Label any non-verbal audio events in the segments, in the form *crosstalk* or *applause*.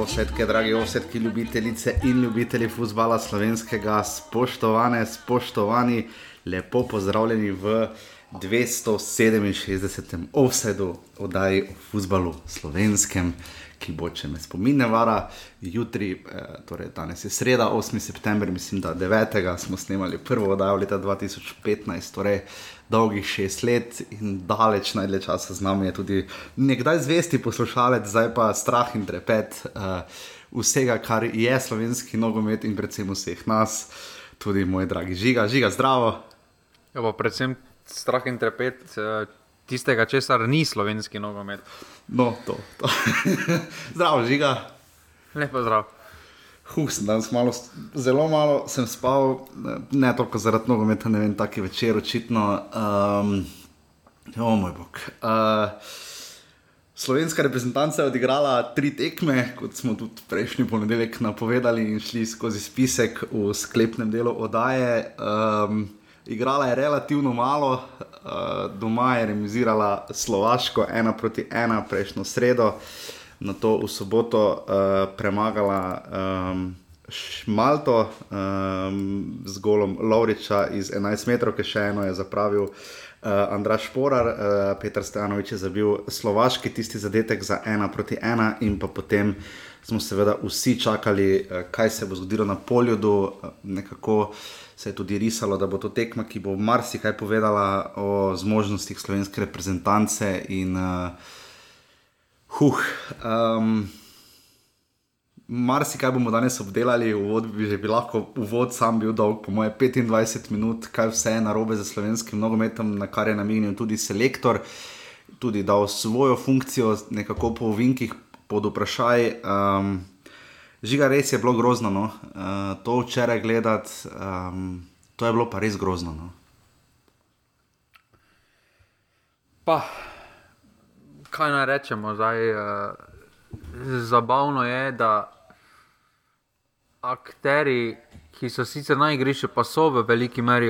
Drage osetke, drage osetke, ljubitelice in ljubitelji futbola slovenskega, spoštovane, spoštovani, lepo pozdravljeni v 267. offsetu oddaji o futbalu slovenskem, ki bo, če me spominne, vara jutri, eh, torej danes je sreda, 8. september, mislim, da 9. smo snemali prvo oddajo leta 2015. Torej, dolgih šest let in daleč najdlje časa z nami je tudi nekdaj zvesti poslušalec, zdaj pa strah in trepet uh, vsega, kar je slovenski nogomet in predvsem vseh nas, tudi moj dragi žiga, žiga zdravo. Ja, pa predvsem strah in trepet. Uh... Tistega, česar ni slovenski nogomet. No, to. to. *laughs* zdravo, žiga. Lepo zdrav. Huh, sem danes malo, zelo malo sem spal, ne toliko zaradi nogometa, ne vem, taki večer očitno. Um, o moj bog. Uh, slovenska reprezentanca je odigrala tri tekme, kot smo tudi prejšnji ponedeljek napovedali in šli skozi spisek v sklepnem delu oddaje. Um, igrala je relativno malo, uh, doma je remisirala Slovaško, ena proti ena, prejšnjo sredo. Uh, na to v soboto uh, premagala um, Šmalto um, z golom Lovriča iz 11 metrov, ki še eno je zapravil. Uh, Andraš Porar, uh, Petr Stanovič je zabil slovaški tisti zadetek za ena proti ena, in pa potem smo seveda vsi čakali, uh, kaj se bo zgodilo na poljudu. Uh, nekako se je tudi risalo, da bo to tekma, ki bo marsikaj povedala o zmožnostih slovenske reprezentance in uh, Huh. Um, Mar si kaj bomo danes obdelali, uvod bi že bil lahko, uvod sam bil dolg, po moje 25 minut, kaj vse je narobe za slovenskim nogometom, na kar je namenjen tudi selektor, tudi dal svojo funkcijo, nekako po vinkih pod vprašaj. Um, žiga res je bilo grozno, no? uh, to včeraj gledati, um, to je bilo pa res grozno. No? Pa kaj naj rečemo? Zdaj, uh, zabavno je, da akteri, ki so sicer na igrišču, pa so v veliki meri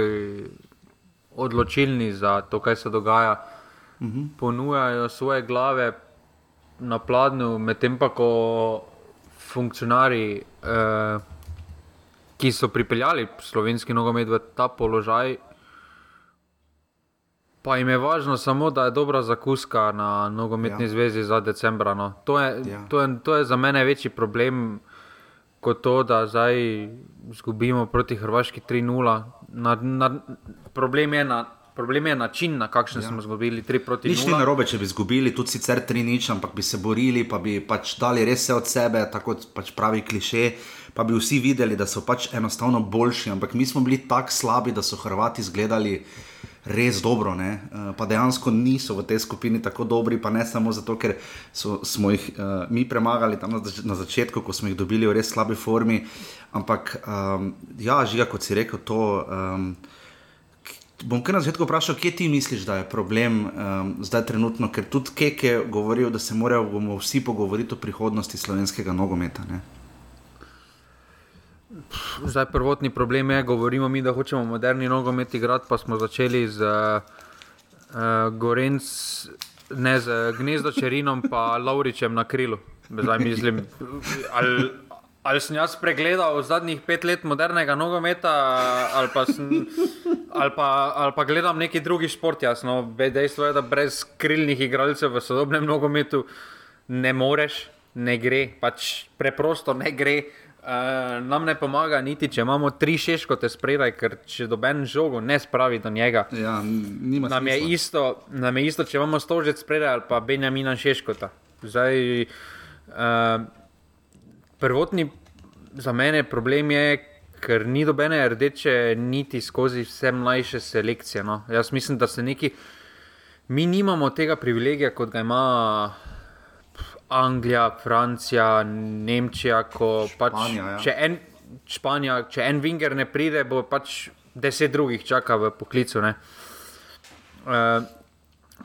odločilni za to, kaj se dogaja, uh mhm. -huh. ponujajo svoje glave na pladnju, medtem pa ko funkcionarji, uh, ki so pripeljali slovenski nogomet v ta položaj, Pa jim je važno samo, da je dobra zakuska na nogometni ja. zvezi za decembra. No. To, je, ja. to, je, to je za mene večji problem kot to, da zdaj izgubimo proti Hrvaški 3-0. Na, na, problem je na. Problem je način, na kakšen ja. smo izgubili 3 proti 0. Nič ni narobe, če bi izgubili tudi sicer 3 nič, ampak bi se borili, pa bi pač dali res vse od sebe, tako pač pravi kliše, pa bi vsi videli, da so pač enostavno boljši. Ampak mi smo bili tako slabi, da so Hrvati izgledali res dobro, ne? Eh, pa dejansko niso v tej skupini tako dobri, pa ne samo zato, ker so, smo jih uh, mi premagali tam na, na začetku, ko smo jih dobili v res slabi formi. Ampak, um, ja, žiga, kot si rekel, to. Um, Bom kar na začetku vprašal, kje ti misliš, da je problem um, zdaj trenutno, ker tudi Kek je govoril, da se moramo vsi pogovoriti o prihodnosti slovenskega nogometa. Ne? Zdaj, prvotni problem je, govorimo mi, da hočemo moderni nogomet igrati, pa smo začeli z uh, Gorenc, ne z Gnezdo Čerinom, pa Lauričem na krilu. Zdaj, mislim, ali, ali sem jaz pregledal zadnjih pet let modernega nogometa, ali pa, sem, ali pa, ali pa gledam neki drugi šport. Jasno, dejstvo je, da brez krilnih igralcev v sodobnem nogometu ne moreš, ne gre, pač preprosto ne gre. Uh, nam ne pomaga, niti če imamo tri šeškote spredaj, ker če doben žogo ne spravi do njega. Ja, nam, je isto, nam je isto, če imamo stožec spredaj ali pa Benjamina šeškota. Zdaj, uh, prvotni za mene problem je, ker ni dobene rdeče niti skozi vse mlajše selekcije. No. Jaz mislim, da se neki, mi nimamo tega privilegija, kot ga ima. Anglija, Francija, Nemčija, ko pač Španija, ja. če, en, Španija, če en Winger ne pride, bo pač deset drugih čaka v poklicu. Uh,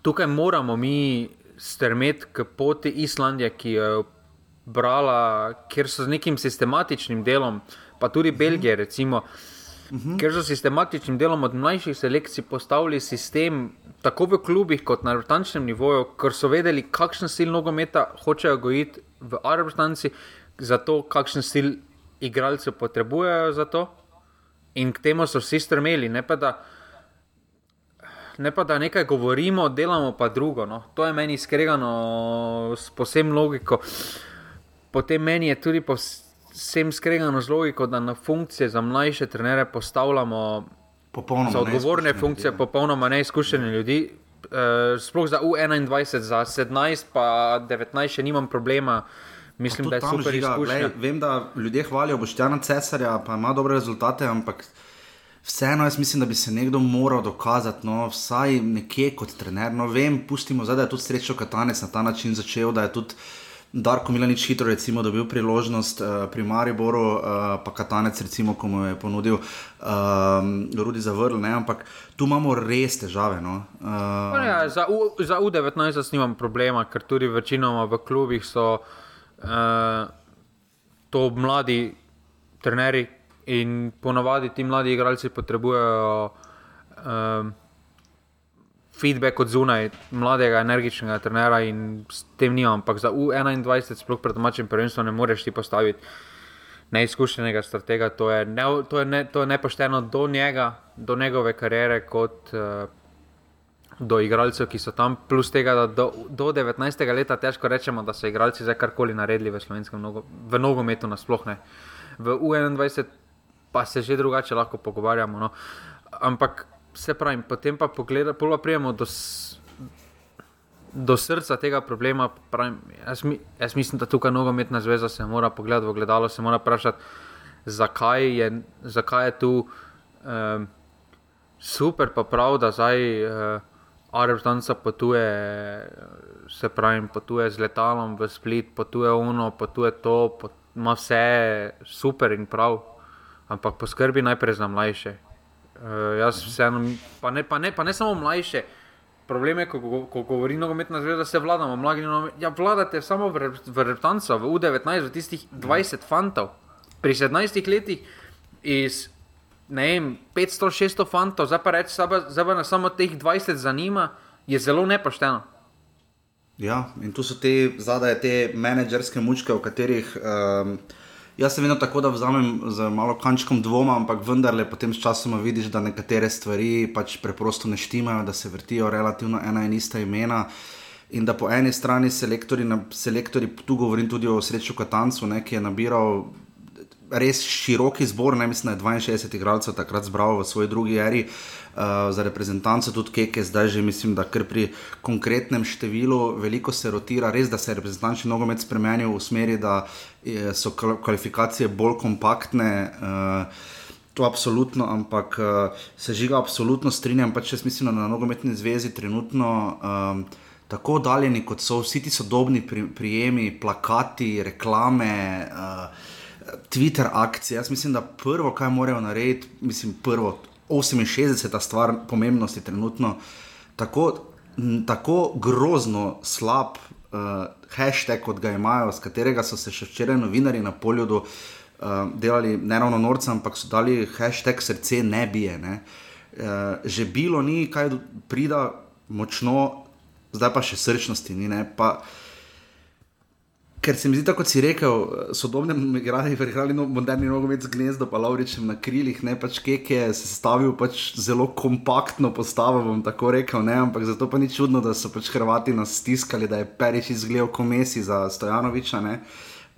tukaj moramo mi strmeti k poti Islandije, ki jo je brala, ker so z nekim sistematičnim delom, pa tudi Belgije, recimo. Uh -huh. Ker so sistematičnim delom od mlajših selekcij postavili sistem tako v klubih kot na vrtančnem nivoju, ker so vedeli, kakšen stil nogometa hočejo gojiti v Arabstanci, zato kakšen stil igralcev potrebujejo za to. In k temu so vsi strmeli, ne pa da, ne pa da nekaj govorimo, delamo pa drugo. No. To je meni skregano s posebno logiko. Potem meni je tudi posebno skregano z logiko, da na funkcije za mlajše trenere postavljamo Popolnoma za odgovorne funkcije, ljudi, ja. popolnoma neizkušene ljudi. Uh, sploh za U21, za 17, pa 19, še nimam problema. Mislim, da je super žiga, izkušnja. glej, vem, da ljudje hvalijo Boštjana Cesarja, pa ima dobre rezultate, ampak vseeno jaz mislim, da bi se nekdo moral dokazati, no, vsaj nekje kot trener. No, vem, pustimo zdaj, da je tudi srečo Katanec na ta način začel, da je tudi Darko Milanič hitro recimo, dobil priložnost uh, pri Mariboru, uh, pa Katanec, recimo, ko mu je ponudil um, Rudi zavrl, ne, ampak tu imamo res težave. No. Uh, Ja, za, U, za U19 jaz nimam problema, ker tudi večinoma v klubih so uh, to mladi trenerji in ponavadi ti mladi igralci potrebujejo um, feedback od zunaj, mladega, energičnega trenera in s tem nimam. Ampak za U21, sploh pred domačim prvenstvom, ne moreš ti postaviti neizkušenega stratega. To je, ne, to je, ne, to je nepošteno do njega, do njegove kariere kot. Uh, do igralcev, ki so tam, plus tega, da do, do 19. leta težko rečemo, da so igralci zdaj karkoli naredili v slovenskem nogo, v nogometu, nasploh ne. V U21 pa se že drugače lahko pogovarjamo. No. Ampak se pravi, potem pa pogledamo, pa prijemo do, do srca tega problema. Pravim, jaz, mi, jaz mislim, da tukaj nogometna zveza se mora pogledati v gledalo, se mora vprašati, zakaj je, zakaj je tu. Um, super, pa prav, da zdaj uh, Arabstanca potuje, se pravi, potuje z letalom v Split, potuje uno, potuje to, pot, ima vse super in prav, ampak poskrbi najprej za mlajše. Uh, jaz vseeno, pa ne, pa, ne, pa ne samo mlajše. Problem je, ko, go- ko govori nogometna zveza, da se vladamo. Mladi, nogomet- ja, vladate samo v, rep- v Reptancu, v U19, v tistih 20 fantov. Pri 17 letih iz ne vem, 500-600 fantov, zdaj pa reči, zdaj pa nas samo teh 20 zanima, je zelo nepošteno. Ja, in tu so te zadaj te menedžerske mučke, v katerih um, jaz se vedno tako, da vzamem z malo kančkom dvoma, ampak vendarle potem s časom vidiš, da nekatere stvari pač preprosto ne štimajo, da se vrtijo relativno ena in ista imena. In da po eni strani selektori, selektori tu govorim tudi o Sreču Katancu, ne, ki je nabiral res široki zbor, ne mislim, da je 62 igralcev takrat zbral v svoji drugi eri uh, za reprezentanco, tudi Keke, zdaj že mislim, da kar pri konkretnem številu veliko se rotira, res da se je reprezentančni nogomet spremenil v smeri, da je, so kval- kvalifikacije bolj kompaktne. Uh, To absolutno, ampak se žiga absolutno strinjam. Pač jaz mislim, da na nogometni zvezi trenutno um, tako oddaljeni, kot so vsi ti sodobni pri, prijemi, plakati, reklame, uh, Twitter akcije. Jaz mislim, da prvo, kaj morajo narediti, mislim, prvo, 68. stvar pomembnosti trenutno, tako, tako grozno slab uh, hashtag, kot ga imajo, s katerega so se še včeraj novinari na poljudu uh, delali, ne ravno norca, ampak so dali hashtag srce ne bije. Ne? Uh, že bilo ni, kaj prida močno, zdaj pa še srčnosti ni. Ne? Pa, Ker se mi zdi, tako kot si rekel, sodobni igralci, igrali no, moderni nogomet z gnezdo, pa Lauričem na krilih, ne pač kek je sestavil pač zelo kompaktno postavo, bom tako rekel, ne, ampak zato pa ni čudno, da so pač Hrvati nas stiskali, da je Periš izgledal komesi za Stojanoviča, ne,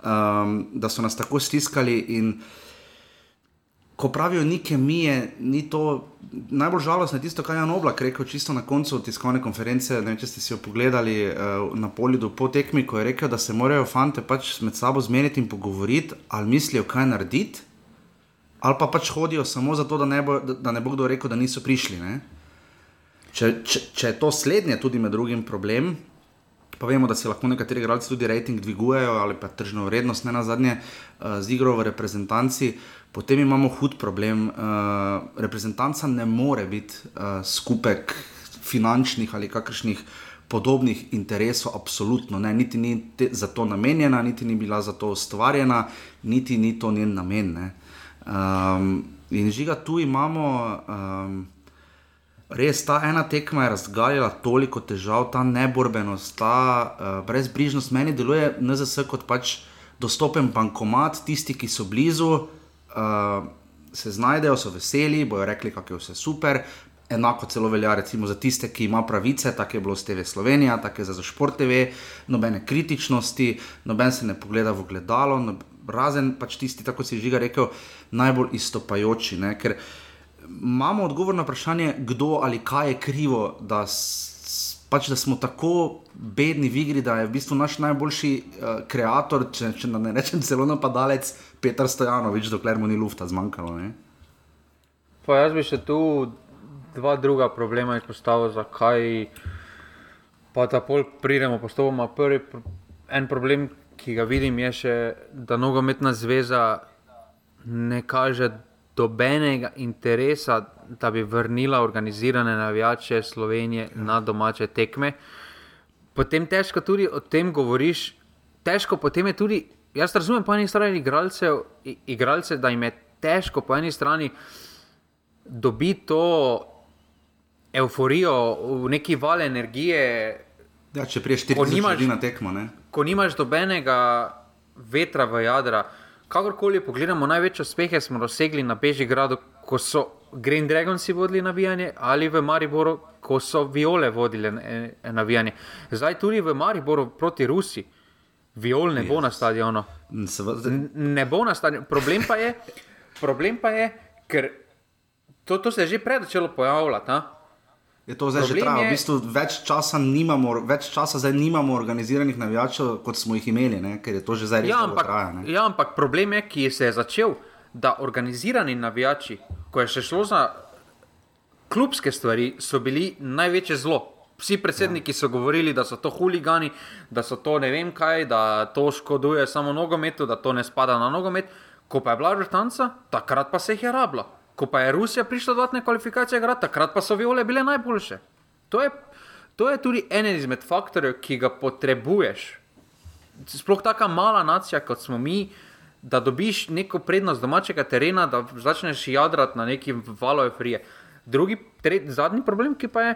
um, da so nas tako stiskali in ko pravijo ni kemije, ni to najbolj žalostno, tisto, kar je Jan Oblak rekel čisto na koncu tiskovne konference. Ne vem, če ste si jo pogledali uh, na polju po tekmi, ko je rekel, da se morajo fante pač med sabo zmeniti in pogovoriti, ali mislijo, kaj narediti, ali pa pač hodijo samo zato, da ne bo, da, ne bo kdo rekel, da niso prišli. Če, če, če je to slednje, tudi med drugim problem, pa vemo, da se lahko nekateri igralci tudi rejting dvigujejo ali pa tržno vrednost, ne na zadnje, uh, z igro v reprezentanci, potem imamo hud problem. Uh, reprezentanca ne more biti uh, skupek finančnih ali kakršnih podobnih interesov, absolutno ne. Niti ni te, za to namenjena, niti ni bila za to ustvarjena, niti ni to njen namen. Um, in žiga tu imamo. Um, Res ta ena tekma je razgalila toliko težav, ta neborbenost, ta uh, brezbrižnost. Meni deluje NZS kot pač dostopen bankomat, tisti, ki so blizu, uh, se znajdejo, so veseli, bojo rekli, kako je vse super. Enako celo velja recimo za tiste, ki ima pravice, tako je bilo s TV Slovenija, tako je za Šport TV, nobene kritičnosti, noben se ne pogleda v gledalo, no, razen pač tisti, tako si žiga rekel, najbolj istopajoči. Ne? Ker imamo odgovor na vprašanje, kdo ali kaj je krivo, da, s, pač, da smo tako bedni v igri, da je v bistvu naš najboljši uh, ustvarjalec, če, če ne rečem celo napadalec, Petr Stojanovič, dokler mu ni lufta zmanjkalo. Ne? Pa jaz bi še tu dva druga problema izpostavil, zakaj pa ta pol pridemo postopoma. Prvi en problem, ki ga vidim, je še, da nogometna zveza ne kaže dobenega interesa, da bi vrnila organizirane navijače Slovenije na domače tekme. Potem težko tudi o tem govoriš, težko potem je tudi. Jaz razumem po eni strani igralcev, igralce, da jim je težko po eni strani dobiti to euforijo, neki val energije. Ja, če priješ ti ljudi na tekmo. Ne? Ko nimaš dobenega vetra v jadra, kakorkoli pogledamo, največje uspehe smo dosegli na Bežigradu, ko so Green Dragons vodili navijanje, ali v Mariboru, ko so Viole vodili navijanje. Zdaj tudi v Mariboru proti Rusi, Viol ne yes. bo na stadionu. Ne bo na stadionu. Problem pa je, problem pa je ker to, to se je že prej začelo pojavljati. Je to zdaj Problem že trajalo? V bistvu več časa, nimamo, več časa zdaj nimamo organiziranih navijačev, kot smo jih imeli, ne? ker je to že zdaj ja, ampak, traja, ja, ampak problem je, ki se je začel, da organizirani navijači, ko je še šlo za klubske stvari, so bili največje zlo. Vsi predsedniki so govorili, da so to huligani, da so to ne vem kaj, da to škoduje samo nogometu, da to ne spada na nogomet. Ko pa je bila vrtanca, takrat pa se jih je rabilo ko pa je Rusija prišla do dodatne kvalifikacije, grad, takrat pa so viole bile najboljše. To je, to je tudi en izmed faktorjev, ki ga potrebuješ. Sploh tako mala nacija, kot smo mi, da dobiš neko prednost domačega terena, da začneš jadrati na neki valove frije. Drugi, tret, zadnji problem, ki pa je,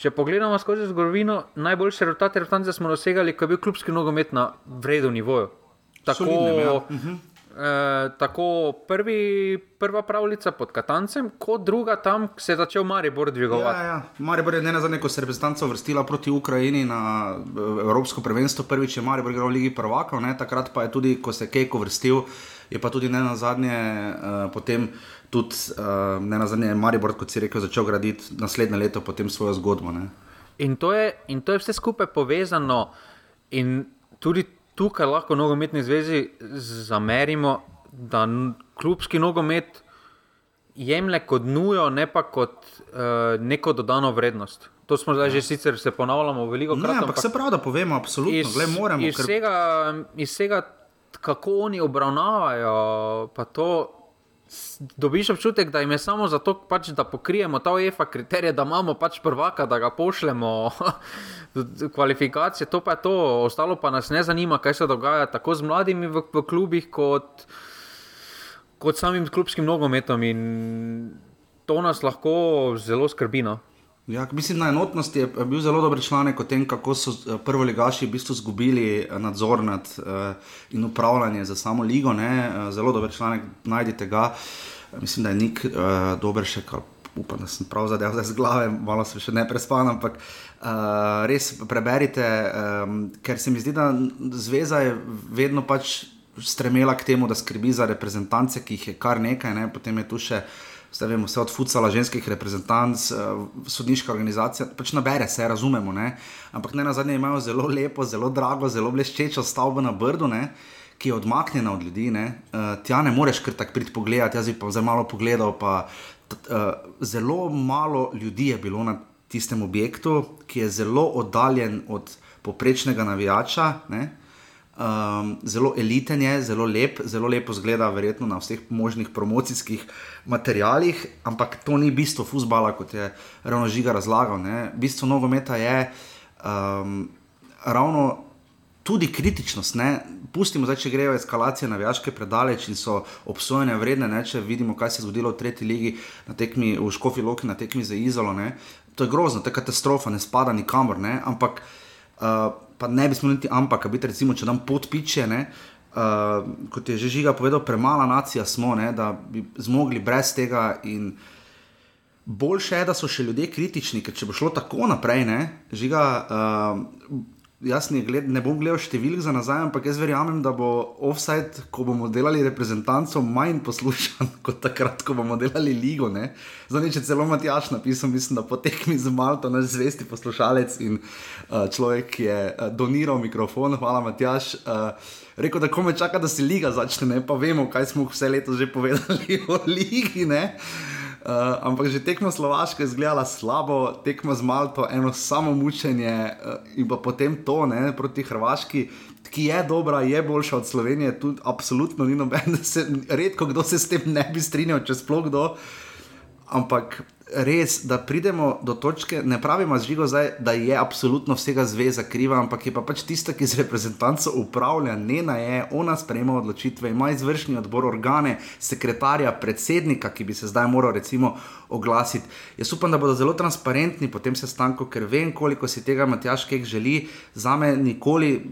če pogledamo skozi zgodovino, najboljše rezultate smo dosegali, ko je bil klubski nogomet na vrednem nivoju. Tako, Solidnem, ja. uh. -huh. Eh, tako prvi, prva pravljica pod Katancem, kot druga tam se je začel Maribor dvigovati. Ja, ja. Maribor je ne na zadnje, ko se je reprezentanca vrstila proti Ukrajini na eh, Evropsko prvenstvo, prvič je Maribor igral v Ligi prvakov, takrat pa je tudi, ko se je Kejko vrstil, je pa tudi ne na zadnje uh, potem. Tudi uh, ne na zadnje, Maribor, kot si rekel, začel graditi naslednje leto potem svojo zgodbo. In to, je, in to je vse skupaj povezano. In tudi tukaj lahko nogometni zvezi zamerimo, da klubski nogomet jemlje kot nujo, ne pa kot uh, neko dodano vrednost. To smo zdaj ja. že sicer se ponavljamo veliko krat. Ampak se pravi, da povemo, absolutno, iz, Gle, moramo. Iz, ker... vsega, iz vsega, kako oni obravnavajo, pa to. Dobiš občutek, da jim je samo zato, pač, da pokrijemo ta UEFA kriterij, da imamo pač prvaka, da ga pošljemo *laughs* kvalifikacije, to pa je to, ostalo pa nas ne zanima, kaj se dogaja tako z mladimi v, v klubih, kot, kot samim klubskim nogometom. In to nas lahko zelo skrbi. No? Ja, mislim, na enotnosti je bil zelo dober članek o tem, kako so eh, prvi ligaši v bistvu izgubili eh, nadzor nad uh, in upravljanje za samo ligo. Ne? Zelo dober članek, najdite ga. Mislim, da je nek uh, dober še kar upam, da sem prav zadeval z glave, malo se še ne prespam, ampak uh, res preberite, um, ker se mi zdi, da zveza je vedno pač stremela k temu, da skrbi za reprezentance, ki jih je kar nekaj, ne? potem je tu še. Vem, vse od futsala, ženskih reprezentanc, sodniška organizacija, pač nabere se, razumemo. Ne? Ampak ne na zadnje imajo zelo lepo, zelo drago, zelo bleščečo stavbo na Brdu, ne? ki je odmaknjena od ljudi. Ne? Uh, tja ne moreš kar tako priti pogledati, jaz bi pa zelo malo pogledal, pa uh, zelo malo ljudi je bilo na tistem objektu, ki je zelo oddaljen od poprečnega navijača. Um, zelo eliten je, zelo lep, zelo lepo zgleda, verjetno na vseh možnih promocijskih materijalih, ampak to ni bistvo futbola, kot je ravno žiga razlagal. Ne? Bistvo nogometa je um, ravno tudi kritičnost. Ne? Pustimo zdaj, če grejo eskalacije navijaške predaleč in so obsojene vredne, ne? če vidimo, kaj se je zgodilo v tretji ligi, na tekmi v Škofi Loki, na tekmi za Izolo. Ne? To je grozno, to je katastrofa, ne spada nikamor. Ne? Ampak, uh, pa ne bi smeli niti ampak, biti recimo, če nam podpiče. Uh, kot je že žiga povedal, premala nacija smo, ne, da bi zmogli brez tega. Boljše je, da so še ljudje kritični, ker če bo šlo tako naprej, ne, žiga, uh, jaz ne, gled, ne bom gledal številk za nazaj, ampak jaz verjamem, da bo offside, ko bomo delali reprezentancov, manj poslušan *laughs* kot takrat, ko bomo delali ligo. Zdaj, če celo Matjaš napisal, mislim, da potekmi z Malto, naš zvesti poslušalec in uh, človek, je uh, doniral mikrofon, hvala Matjaš. Uh, Rekl, da kome čaka, da se liga začne, ne? pa vemo, kaj smo vse leto že povedali *laughs* o ligi. Uh, Uh, ampak že tekmo Slovaške je izgledala slabo, tekmo z Malto, eno samo mučenje uh, in pa potem to ne, proti Hrvaški, ki je dobra, je boljša od Slovenije, tudi absolutno ni noben, *laughs* se, redko kdo se s tem ne bi strinjal, če sploh kdo. Ampak res, da pridemo do točke, ne pravimo z žigo, zdaj, da je absolutno vsega zveza kriva, ampak je pa pač tista, ki z reprezentanco upravlja, njena je, ona sprejema odločitve, ima izvršni odbor organe, sekretarja, predsednika, ki bi se zdaj moral recimo oglasiti. Jaz upam, da bodo zelo transparentni po tem sestanku, ker vem, koliko si tega Matjaš Kek želi. Za me nikoli,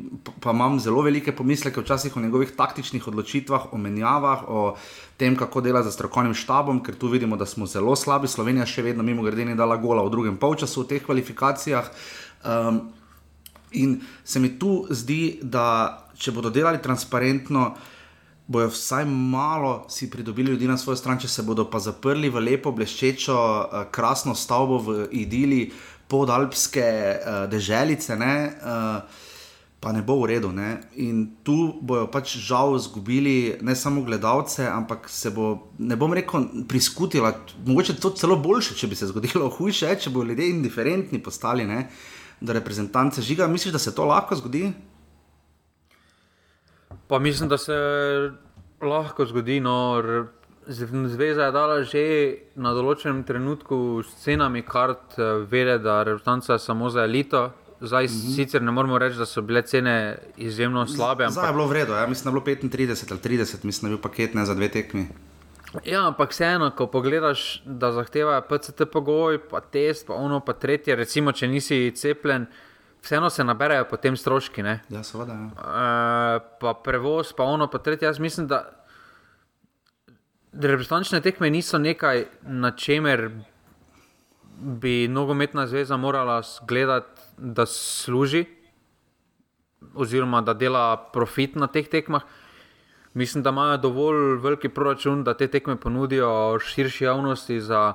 pa imam zelo velike pomisleke včasih o njegovih taktičnih odločitvah, o menjavah, o tem, kako dela za strokovnim štabom, ker tu vidimo, da smo zelo slabi. Slovenija še vedno, mimo grede, ni dala gola v drugem polčasu v teh kvalifikacijah. Um, in se mi tu zdi, da če bodo delali transparentno, bojo vsaj malo si pridobili ljudi na svojo stran, če se bodo pa zaprli v lepo, bleščečo, uh, krasno stavbo v idili podalpske uh, deželice. Uh, pa ne bo v redu. Ne? In tu bojo pač žal izgubili ne samo gledalce, ampak se bo, ne bom rekel, priskutila. Mogoče to celo boljše, če bi se zgodilo, *laughs* hujše, če bodo ljudje indiferentni postali, ne? da reprezentance žiga. Misliš, da se to lahko zgodi? Pa mislim, da se lahko zgodi. No, Zveza je dala že na določenem trenutku s cenami kart, eh, vede, da je reprezentanca samo za elito, Zdaj, mm -hmm. Sicer ne moremo reči, da so bile cene izjemno slabe. Ampak... Zdaj je bilo vredno, ja? mislim, da je bilo 35 ali 30, mislim, da je bil paket ne za dve tekmi. Ja, ampak vseeno, ko pogledaš, da zahteva PCT pogoj, pa test, pa ono, pa tretje, recimo, če nisi cepljen, vseeno se naberajo potem stroški. Ne? Ja, seveda. Ja. E, pa prevoz, pa ono, pa tretje. Jaz mislim, da reprezentančne tekme niso nekaj, na čemer bi nogometna zveza morala gledati da služi, oziroma da dela profit na teh tekmah. Mislim, da imajo dovolj veliki proračun, da te tekme ponudijo širši javnosti za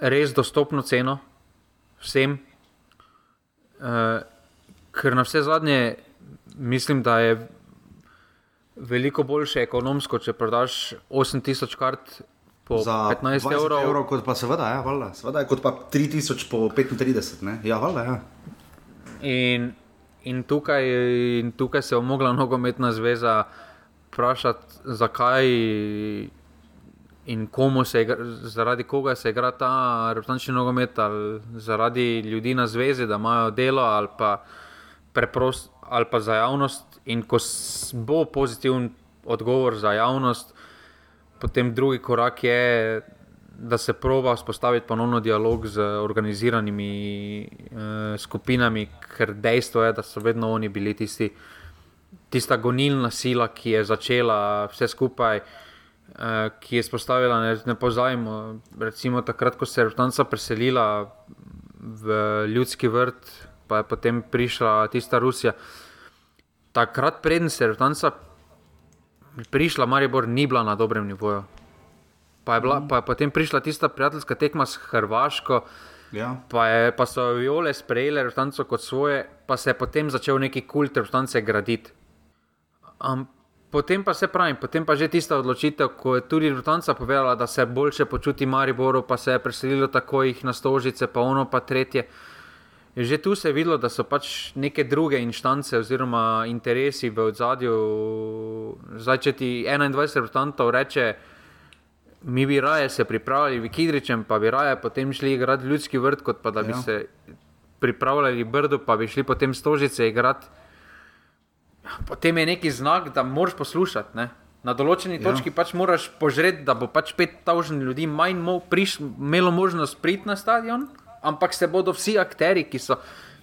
res dostopno ceno vsem. Uh, ker na vse zadnje mislim, da je veliko boljše ekonomsko, če prodaš 8000 kart po za 15 evrov. evrov. Kot pa seveda, ja, valjda. seveda kot pa 3000 po 35, ne? ja, valjda. Ja. In, in, tukaj, in tukaj se je omogla nogometna zveza vprašati, zakaj in komu se igra, zaradi koga se igra ta reprezentančni nogomet, ali zaradi ljudi na zvezi, da imajo delo, ali pa, preprost, ali pa za javnost. In ko bo pozitiven odgovor za javnost, potem drugi korak je, da se proba vzpostaviti ponovno dialog z organiziranimi uh, skupinami, ker dejstvo je, da so vedno oni bili tisti, tista gonilna sila, ki je začela vse skupaj. Uh, ki je spostavila, ne, ne pozajmo, recimo takrat, ko se je Rudnica preselila v ljudski vrt, pa je potem prišla tista Rusija. Takrat, preden se je Rudnica prišla Maribor, ni bila na dobrem nivoju. Pa je, bila, mm. pa je potem prišla tista prijateljska tekma s Hrvaško, ja. pa, je, pa so viole sprejele Rutanco kot svoje, pa se je potem začel neki kult Rutance graditi. Um, potem pa se pravi, potem pa že tista odločitev, ko je tudi Rutanca povedala, da se boljše počuti Mariboru, pa se je preselilo tako jih na stožice, pa ono pa tretje. Že tu se je videlo, da so pač neke druge inštance oziroma interesi v ozadju. Zdaj, če ti 21 reprezentantov reče, mi bi raje se pripravljali v Kidričem, pa bi raje potem šli igrati ljudski vrt, kot pa da bi ja. se pripravljali brdo, pa bi šli potem stožice igrati. potem je neki znak, da moraš poslušati. Ne? Na določeni ja. točki pač moraš požreti, da bo pač 5000 ljudi manj mo priš, imelo možnost priti na stadion, ampak se bodo vsi akteri, ki, so,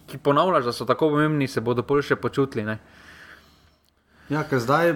ki ponavljajo, da so tako pomembni, se bodo boljše počutili. Ne? Ja, ker zdaj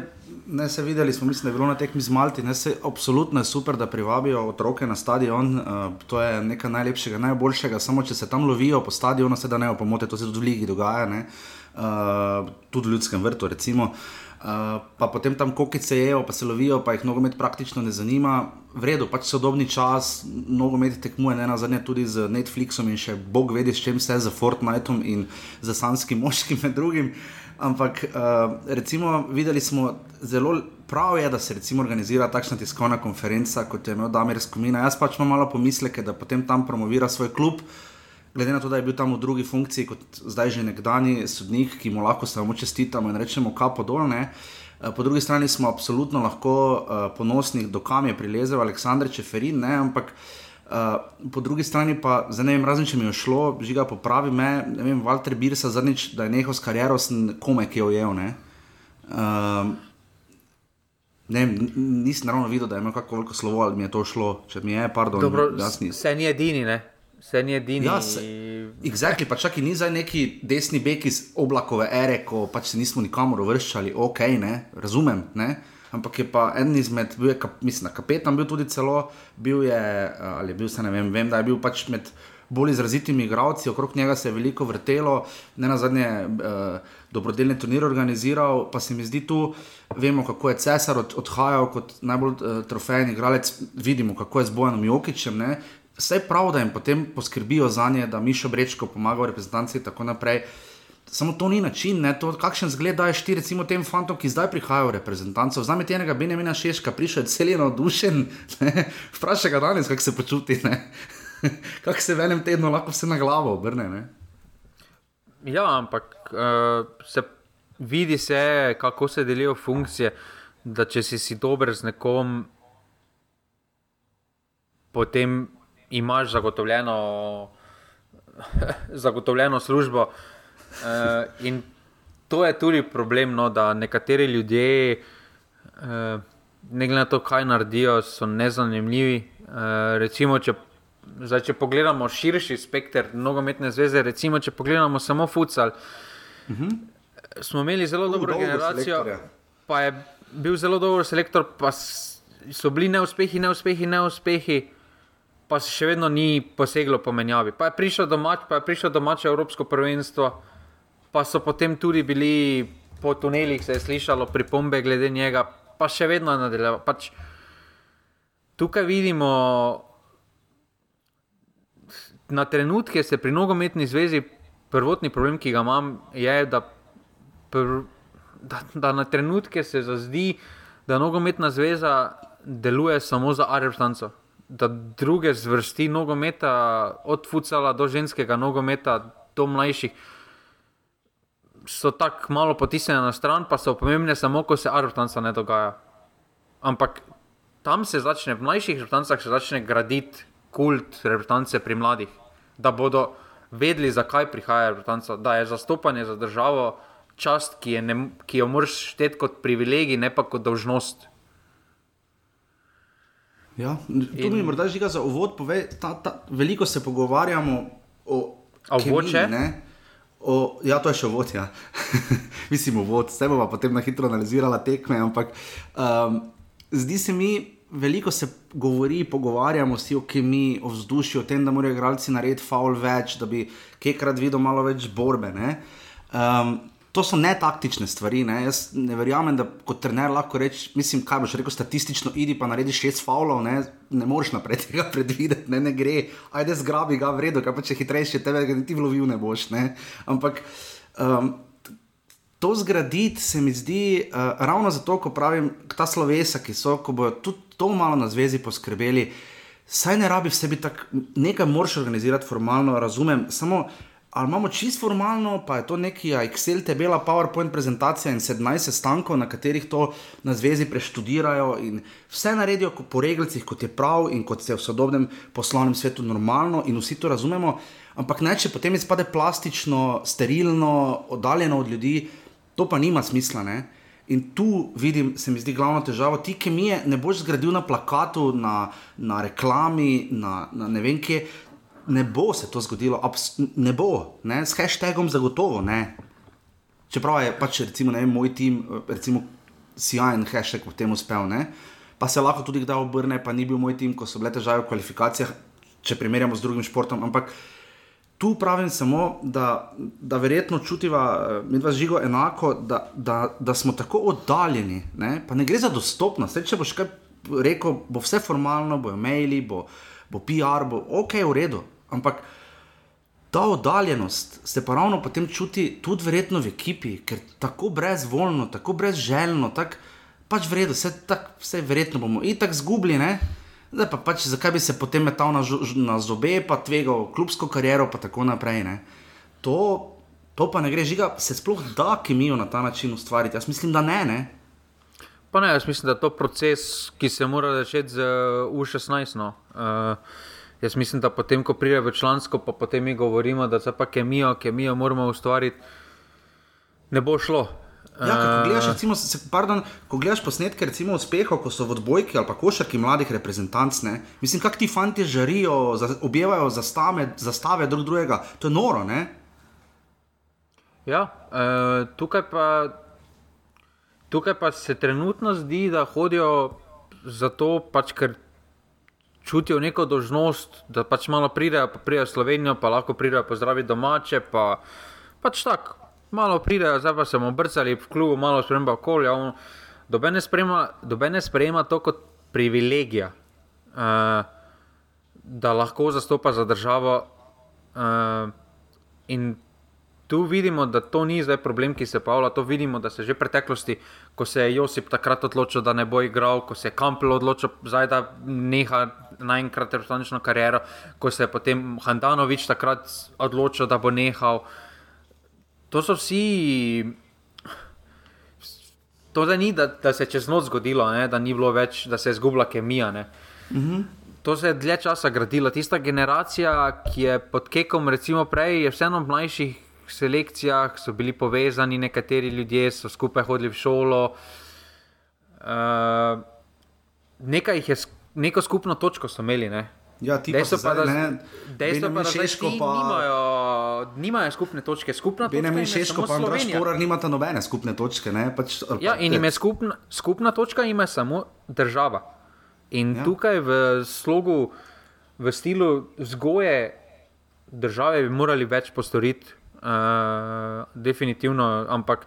ne se videli, smo mislim, da je bilo na tekmi z Malti, ne se absolutno je super, da privabijo otroke na stadion. Uh, to je nekaj najlepšega, najboljšega. Samo če se tam lovijo po stadionu, se da ne opomote, to se tudi v Ligi dogaja, uh, tudi v ljudskem vrtu. Recimo. Uh, pa potem tam kokice jejo, pa se lovijo, pa jih nogomet praktično ne zanima. V redu, pač sodobni čas, nogomet tekmuje ne na zadnje tudi z Netflixom in še Bog vedi, s čim vse, z Fortniteom in z Sanskim moškim med drugim. Uh, Ampak uh, recimo, videli smo zelo prav, je, da se organizira takšna tiskovna konferenca, kot je imel Damir Skomina. Jaz pač imam malo pomisleke, da potem tam promovira svoj klub. Glede na to, da je bil tam v drugi funkciji, kot zdaj že nekdani sodnik, ki mu lahko samo čestitamo in rečemo, kapo dolne. Eh, po drugi strani smo absolutno lahko uh, ponosni, dokam je prilezel Aleksandr Čeferin, ne? ampak uh, po drugi strani pa, ne vem, razen če mi je šlo, žiga popravi me, ne vem, Walter Birsa zadnjič, da je nehal s kariero, sem kome, ki je ujel. Uh, ne nisem naravno videl, da je imel kako veliko slovo, ali mi je to šlo, če mi je, pardon, Dobro, jasni. Se ni edini, ne? Se ni edini. Ja, se, exactly, pa čak in ni zdaj neki desni bek iz oblakove ere, ko pač se nismo nikamor uvrščali, ok, ne, razumem, ne. Ampak je pa en izmed, bil je, mislim, kapetan, bil tudi celo, bil je, eh, ali je bil se ne vem, vem, da je bil pač med bolj izrazitimi igravci, okrog njega se je veliko vrtelo, ne na zadnje eh, dobrodelne turnire organiziral, pa se mi zdi tu, vemo, kako je cesar od, odhajal kot najbolj eh, trofejni igralec, vidimo, kako je z Bojanom Jokičem. Ne? Vse je prav, da jim potem poskrbijo za nje, da Mišo Brečko pomaga v reprezentanci in tako naprej. Samo to ni način, ne, to, kakšen zgled daješ ti, recimo, tem fantom, ki zdaj prihajajo v reprezentanco. Zname tega Benjamina Šeška, prišel je cel navdušen, *laughs* vprašaj ga danes, kako se počuti, *laughs* kako se v enem tednu lahko vse na glavo obrne. Ne? Ja, ampak uh, se vidi se, kako se delijo funkcije. Da če si, si dober z nekom, potem imaš zagotovljeno, *laughs* zagotovljeno službo. Uh, in to je tudi problem, no, da nekateri ljudje, uh, ne glede na to, kaj naredijo, so nezanimivi. Uh, recimo, če, zdaj, če pogledamo širši spekter nogometne zveze, recimo, če pogledamo samo futsal, uh mhm. -huh. smo imeli zelo dobro generacijo, pa je bil zelo dober selektor, pa so bili neuspehi, neuspehi, neuspehi. Pa se še vedno ni poseglo po menjavi. Pa je prišel domač, pa je prišel domač Evropsko prvenstvo, pa so potem tudi bili po tunelih, se je slišalo pripombe glede njega, pa še vedno nadaljevalo. Pač, tukaj vidimo na trenutke, se pri nogometni zvezi, prvotni problem, ki ga imam, je, da, pr, da, da na trenutke se zazdi, da nogometna zveza deluje samo za arabstanco. Da druge zvrsti nogometa, od fucala do ženskega nogometa, do mlajših, so tako malo potisnjene na stran, pa so pomembne samo, ko se arbitrance ne dogaja. Ampak tam se začne, v mlajših arbitrancah se začne graditi kult arbitrance pri mladih, da bodo vedeli, zakaj prihaja arbitranca, da je zastopanje za državo čast, ki, ne, ki jo moraš šteti kot privilegij, ne pa kot dolžnost. Ja, tu mi morda žiga za uvod, pove, ta, ta, veliko se pogovarjamo o. A vhoče? O, ja, to je še vod, ja. *laughs* Mislim, vod, vse bomo potem na hitro analizirali tekme. Ampak um, zdi se mi, veliko se govori, pogovarjamo si o kemiji, o vzdušju, o tem, da morajo igralci narediti faul več, da bi kekrat videl malo več borbe. Um, to so ne taktične stvari. Ne? Jaz ne verjamem, da kot trener lahko rečeš, mislim, kaj boš rekel, statistično, idi pa naredi šest faulov, ne, ne moreš naprej tega predvideti, ne, ne gre, ajde zgrabi ga, vredo, kaj pa če hitrejši tebe, da ti vlovil ne boš. Ne? Ampak. Um, To zgraditi se mi zdi uh, ravno zato, ko pravim, ta slovesa, ki so, ko bodo tudi to malo na zvezi poskrbeli, saj ne rabi vse biti tako, nekaj moraš organizirati formalno, razumem. Samo ali imamo čisto formalno, pa je to neki Excel, te bela PowerPoint prezentacija in 17 sestankov, na katerih to na zvezi preštudirajo in vse naredijo po reglih, kot je prav in kot se v sodobnem poslovnem svetu normalno in vsi to razumemo. Ampak ne, če potem izpade plastično, sterilno, oddaljeno od ljudi, To pa nima smisla. Ne? In tu vidim, se mi zdi glavna težava. Ti kemije ne boš zgradil na plakatu, na, na reklami, na, na ne vem kje. Ne bo se to zgodilo, Abs ne bo, ne? s hashtagom zagotovo ne. Čeprav je pač recimo, vem, moj tim, recimo, sjajen hashtag v tem uspel, ne? pa se lahko tudi kdaj obrne, pa ni bil moj tim, ko so bile težave v kvalifikacijah, če primerjamo z drugim športom. Ampak tu pravim samo, da, da verjetno čutiva, mi dva žigo enako, da, da, da smo tako oddaljeni, ne? pa ne gre za dostopnost. Če boš kaj rekel, bo vse formalno, bojo maili, bo, bo PR, bo ok, v redu. Ampak ta oddaljenost se pa ravno potem čuti tudi verjetno v ekipi, ker tako brezvoljno, tako brezželjno, tako pač vredno, vse, tak, vse verjetno bomo in tako zgubljeni. Zdaj pa pač, zakaj bi se potem metal na, na zobe, pa tvegal klubsko kariero, pa tako naprej. To, to pa ne gre, žiga, se sploh da kemijo na ta način ustvariti. Jaz mislim, da ne. ne? Ne, jaz mislim, da je to proces, ki se mora začeti z U16. No. Uh, Jaz mislim, da potem, ko pride v člansko, pa potem mi govorimo, da se pa kemijo, kemijo moramo ustvariti, ne bo šlo. Ja, ko, gledaš, recimo, se, pardon, ko gledaš posnetke recimo, uspehov, ko so v odbojki ali pa košarki mladih reprezentantov, mislim, kako ti fanti žarijo, za, objevajo zastave, zastave drug drugega, to je noro. Ne? Ja, e, tukaj, pa, tukaj pa se trenutno zdi, da hodijo zato, pač, ker čutijo neko dožnost, da pač malo pridejo, pa pridejo v Slovenijo, pa lahko pridejo pozdraviti domače. Pa, pač tako, malo pridejo, zdaj pa se bomo brcali v klubu, malo sprememba okolja. Dobe ne sprejema to kot privilegija, uh, da lahko zastopa za državo. Uh, in tu vidimo, da to ni zdaj problem, ki se pavlja. To vidimo, da se že v preteklosti, ko se je Josip takrat odločil, da ne bo igral, ko se je Kampel odločil, zdaj, da neha naenkrat resnično kariero, ko se je potem Handanovič takrat odločil, da bo nehal. To so vsi. To ni, da, da se je čez noč zgodilo, ne? da ni bilo več, da se je izgubila kemija. Mm -hmm. To se je dlje časa gradilo. Tista generacija, ki je pod Kekom, recimo prej, je vseeno v mlajših selekcijah, so bili povezani nekateri ljudje, so skupaj hodili v šolo. Uh, nekaj jih je, neko skupno točko so imeli. Ne? Ja, ti dejstvo pa, da, ne, dejstvo pa, da šeško pa... nimajo, nimajo skupne točke. Skupna točka je šeško, pa Andraš Korar nimata nobene skupne točke. Ne, pač, ja, in ime skupna, skupna točka ima samo država. In ja. tukaj v slogu, v stilu vzgoje države bi morali več postoriti, uh, definitivno, ampak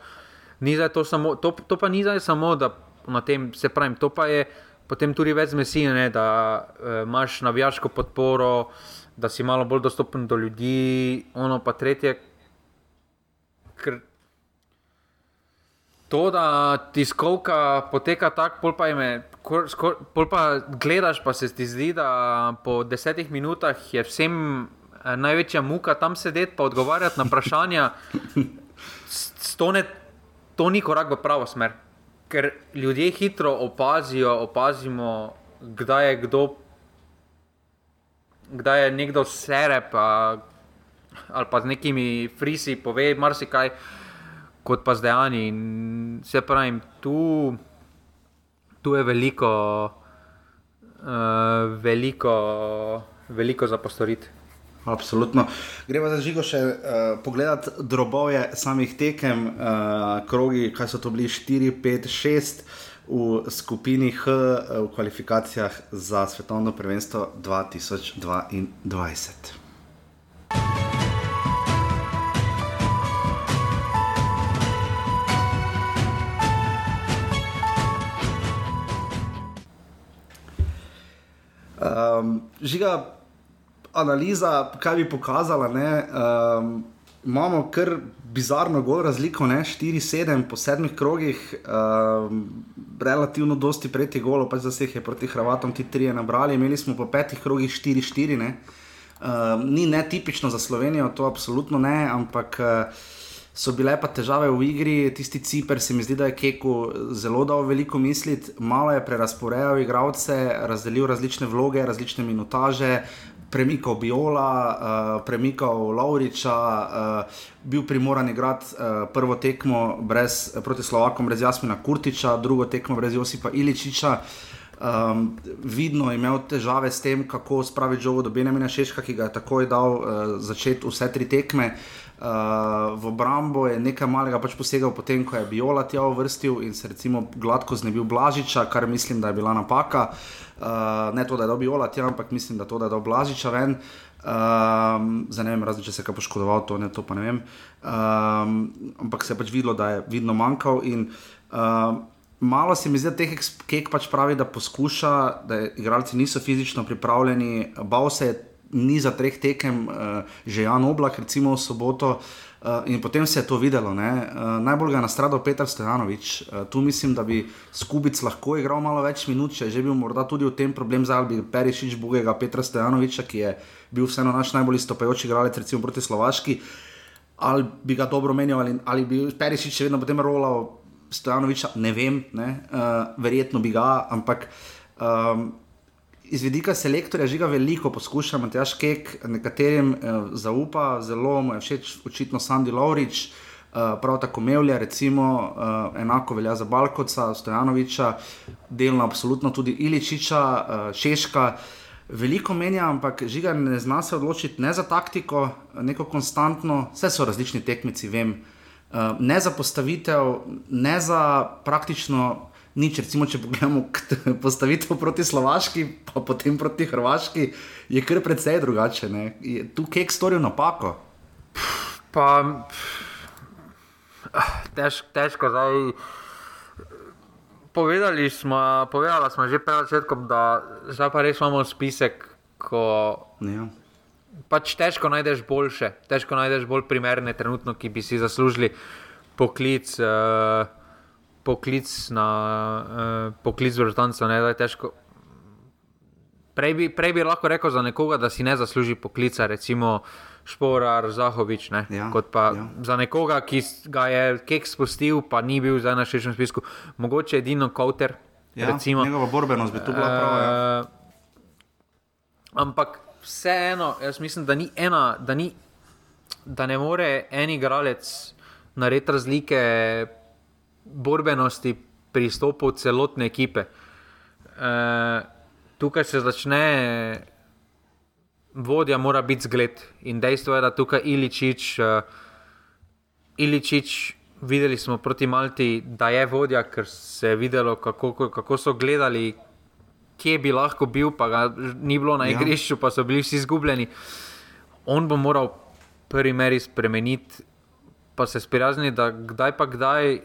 to, samo, to, to pa ni zdaj samo, da na tem se pravim, to pa je potem tudi več zmesine, da uh, imaš navijaško podporo, da si malo bolj dostopen do ljudi, ono pa tretje. Ker to, da tiskovka poteka tako, pol pol pa gledaš, pa se ti zdi, da po desetih minutah je vsem Eh, največja muka tam sedeti in odgovarjati na vprašanja, to, ne, to ni korak v pravo smer. Ker ljudje hitro opazijo, opazimo, kdaj je kdo, kdaj je nekdo sere, pa, ali pa z nekimi frisi pove marsikaj, kot pa zdaj ani. Se pravi, tu, tu je veliko, uh, veliko, veliko za postoriti. Absolutno. Gremo za žigo še uh, pogledat drobove samih tekem, uh, krogi, kaj so to bili 4, 5, 6 v skupini H uh, v kvalifikacijah za svetovno prvenstvo 2022. Um, žiga, analiza, kaj bi pokazala. Um, imamo kar bizarno gor razliko, 4-7 po sedmih krogih, um, relativno dosti preti golo, pač za vse je proti Hrvatom ti tri nabrali, imeli smo po petih krogih 4-4. Um, ni netipično za Slovenijo, to absolutno ne, ampak. Uh, So bile pa težave v igri, tisti Ciper se mi zdi, da je Keku zelo dal veliko misliti, malo je prerasporejal igralce, razdelil različne vloge, različne minutaže, premikal Biola, uh, premikal Lauriča, uh, bil primoran igrati uh, prvo tekmo brez, proti Slovakom brez Jasmina Kurtiča, drugo tekmo brez Josipa Iličiča. Um, vidno je imel težave s tem, kako spraviti žogo do Benjamina Šeška, ki ga je takoj dal uh, začeti vse tri tekme. Uh, v obrambo je nekaj malega pač posegal, potem ko je Biola tja vrstil in se recimo gladko znebil Blažiča, kar mislim, da je bila napaka. Uh, ne to, da je dobil Biola tja, ampak mislim, da to, da je dobil Blažiča ven. Um, Zdaj ne vem, razen če se je kaj poškodoval, to, ne, to pa ne vem. Um, ampak se je pač videlo, da je vidno manjkal. In, uh, malo se mi zdi, da teh kek pač pravi, da poskuša, da igralci niso fizično pripravljeni. Bal se je ni za treh tekem, uh, že Jan Oblak, recimo v soboto. Uh, in potem se je to videlo. Uh, najbolj ga je nastradal Petr Stojanovič. Uh, tu mislim, da bi Skubic lahko igral malo več minut, če že bil morda tudi v tem problem za Albi Perišič, Bugega Petra Stojanoviča, ki je bil vseeno naš najbolj istopajoči igralec, recimo proti Slovaški. Ali bi ga dobro menil, ali, ali bi Perišič še vedno potem rolal Stojanoviča, ne vem, ne? Uh, verjetno bi ga, ampak um, iz vidika selektorja žiga veliko poskuša, Matjaš Kek, nekaterim uh, zaupa, zelo mu je všeč, očitno Sandy Laurič. Uh, prav tako Mevlja, recimo, uh, enako velja za Balkoca, Stojanoviča, delno absolutno tudi Iličiča, uh, Češka. Veliko menja, ampak žiga ne zna se odločiti ne za taktiko, neko konstantno, vse so različni tekmici, vem. Uh, Eh, ne za postavitev, ne za praktično nič. Recimo, če pogledamo *laughs* postavitev proti Slovaški, pa potem proti Hrvaški, je kar precej drugače. Ne? Je tu kek storil napako. Pa, tež, težko zdaj. Povedali smo, povedali smo že pred začetkom, da zdaj pa res imamo spisek, ko. Ja pač težko najdeš boljše, težko najdeš bolj primerne, trenutno, ki bi si zaslužili poklic, uh, poklic na uh, poklic vrtanca. Prej bi, prej bi lahko rekel za nekoga, da si ne zasluži poklica, recimo Šporar, Zahovič, ja, kot pa ja. za nekoga, ki ga je kek spustil, pa ni bil zdaj na širšem spisku. Mogoče edino Kauter. Ja, njegova borbenost bi tu bila prava. Ja. Uh, ampak vseeno, jaz mislim, da ni ena, da, ni, da ne more en igralec narediti razlike borbenosti pristopu celotne ekipe. E, tukaj se začne, vodja mora biti zgled. In dejstvo je, da tukaj Iličič, uh, Iličič videli smo proti Malti, da je vodja, ker se je videlo, kako, kako so gledali kje bi lahko bil, pa ga ni bilo na ja. igrišču, pa so bili vsi izgubljeni. On bo moral prvi meri spremeniti, pa se sprijazniti, da kdaj pa kdaj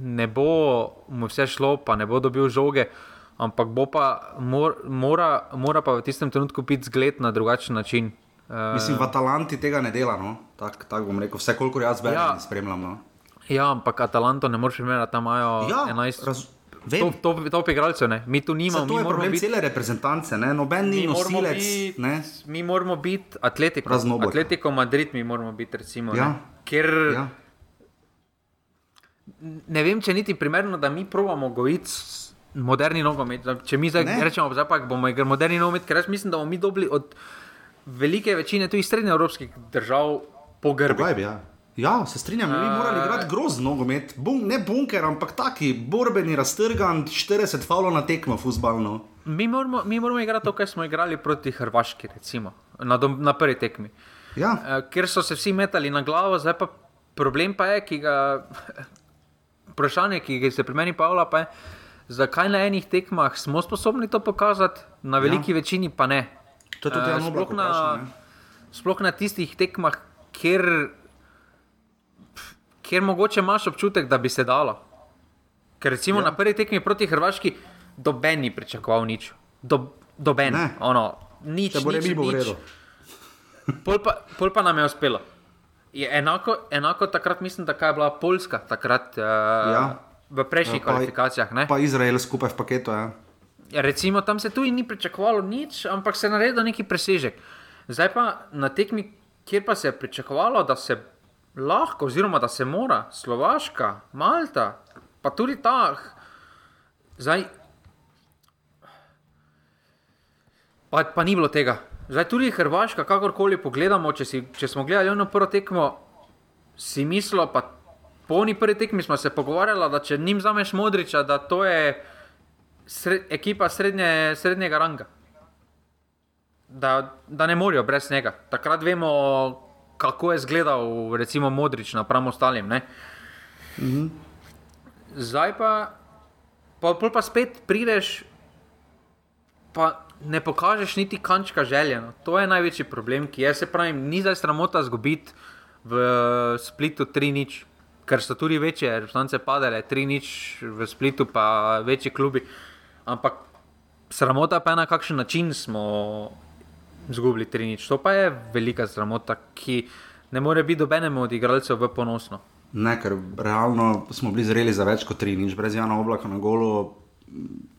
ne bo mu vse šlo, pa ne bo dobil žoge. Ampak pa mor, mora, mora pa v tistem trenutku biti zgled na drugačen način. Mislim, v Atalanti tega ne dela, no? tako tak bom rekel, vse kolikor jaz berem ja, in spremljam. No? Ja, ampak Atalanto ne moreš imeti, da imajo ja, 11. Raz, Vem. To je top igralcev, mi tu nimamo. To je problem biti, cele reprezentance, ne? noben ni nosilec. Mi moramo biti atletiko. Atletiko Madrid, mi moramo biti, recimo. Ja. Ne? Ker, ja. Ne vem, če niti primerno, da mi provamo gojiti moderni nogomet. Če mi zdaj ne. rečemo, da bomo igrali moderni nogomet, ker jaz mislim, da bomo mi dobili od velike večine tudi srednjeevropskih držav pogrbi. Pogajbi, ja. Ja, se strinjam, mi moramo igrati grozno nogomet, Bun, ne bunker, ampak taki borbeni, raztrgan, 40 falov na tekmo, fusbalno. Mi moramo, mi moramo igrati to, kar smo igrali proti Hrvaški, recimo, na, dom, na prvi tekmi. Ja. Uh, ker so se vsi metali na glavo, zdaj pa problem pa je, ki ga. Vprašanje, ki se pri meni pavlja, pa je, zakaj na enih tekmah smo sposobni to pokazati, na veliki ja. večini pa ne. To je tudi uh, sploh, na, sploh na tistih tekmah, kjer kjer mogoče imaš občutek, da bi se dalo. Ker recimo ja. na prvi tekmi proti Hrvaški, doben ni pričakoval nič. Do, doben, ono, nič, nič, nič, nič. Pol pa, pol pa nam je uspelo. Je enako, enako takrat mislim, da je bila Poljska takrat, uh, ja. v prejšnjih ja, pa, kvalifikacijah. Ne? Pa Izrael skupaj v paketu. Ja. Ja, recimo, tam se tudi ni pričakovalo nič, ampak se je naredil neki presežek. Zdaj pa na tekmi, kjer pa se je pričakovalo, da se lahko, oziroma da se mora, Slovaška, Malta, pa tudi ta. Zdaj, pa, pa ni bilo tega. Zdaj tudi Hrvaška, kakorkoli pogledamo, če, si, če smo gledali na prvo tekmo, si mislil, pa po oni prvi tekmi smo se pogovarjali, da če njim zameš modriča, da to je sred, ekipa srednje, srednjega ranga. Da, da ne morajo brez njega. Takrat vemo, kako je izgledal, recimo, modrič napram ostalim. Mm -hmm. Zdaj pa, pa, pa spet prideš, pa ne pokažeš niti kančka željeno. To je največji problem, ki je, se pravi, ni zdaj sramota zgubiti v splitu 3-0, ker so tudi večje reprezentance padale, 3-0 v splitu, pa večji klubi. Ampak sramota pa je na kakšen način smo izgubili 3-0. To pa je velika sramota, ki ne more biti dobenemu od igralcev v ponosno. Ne, ker realno smo bili zreli za več kot 3-0, brez Jana Oblaka na golo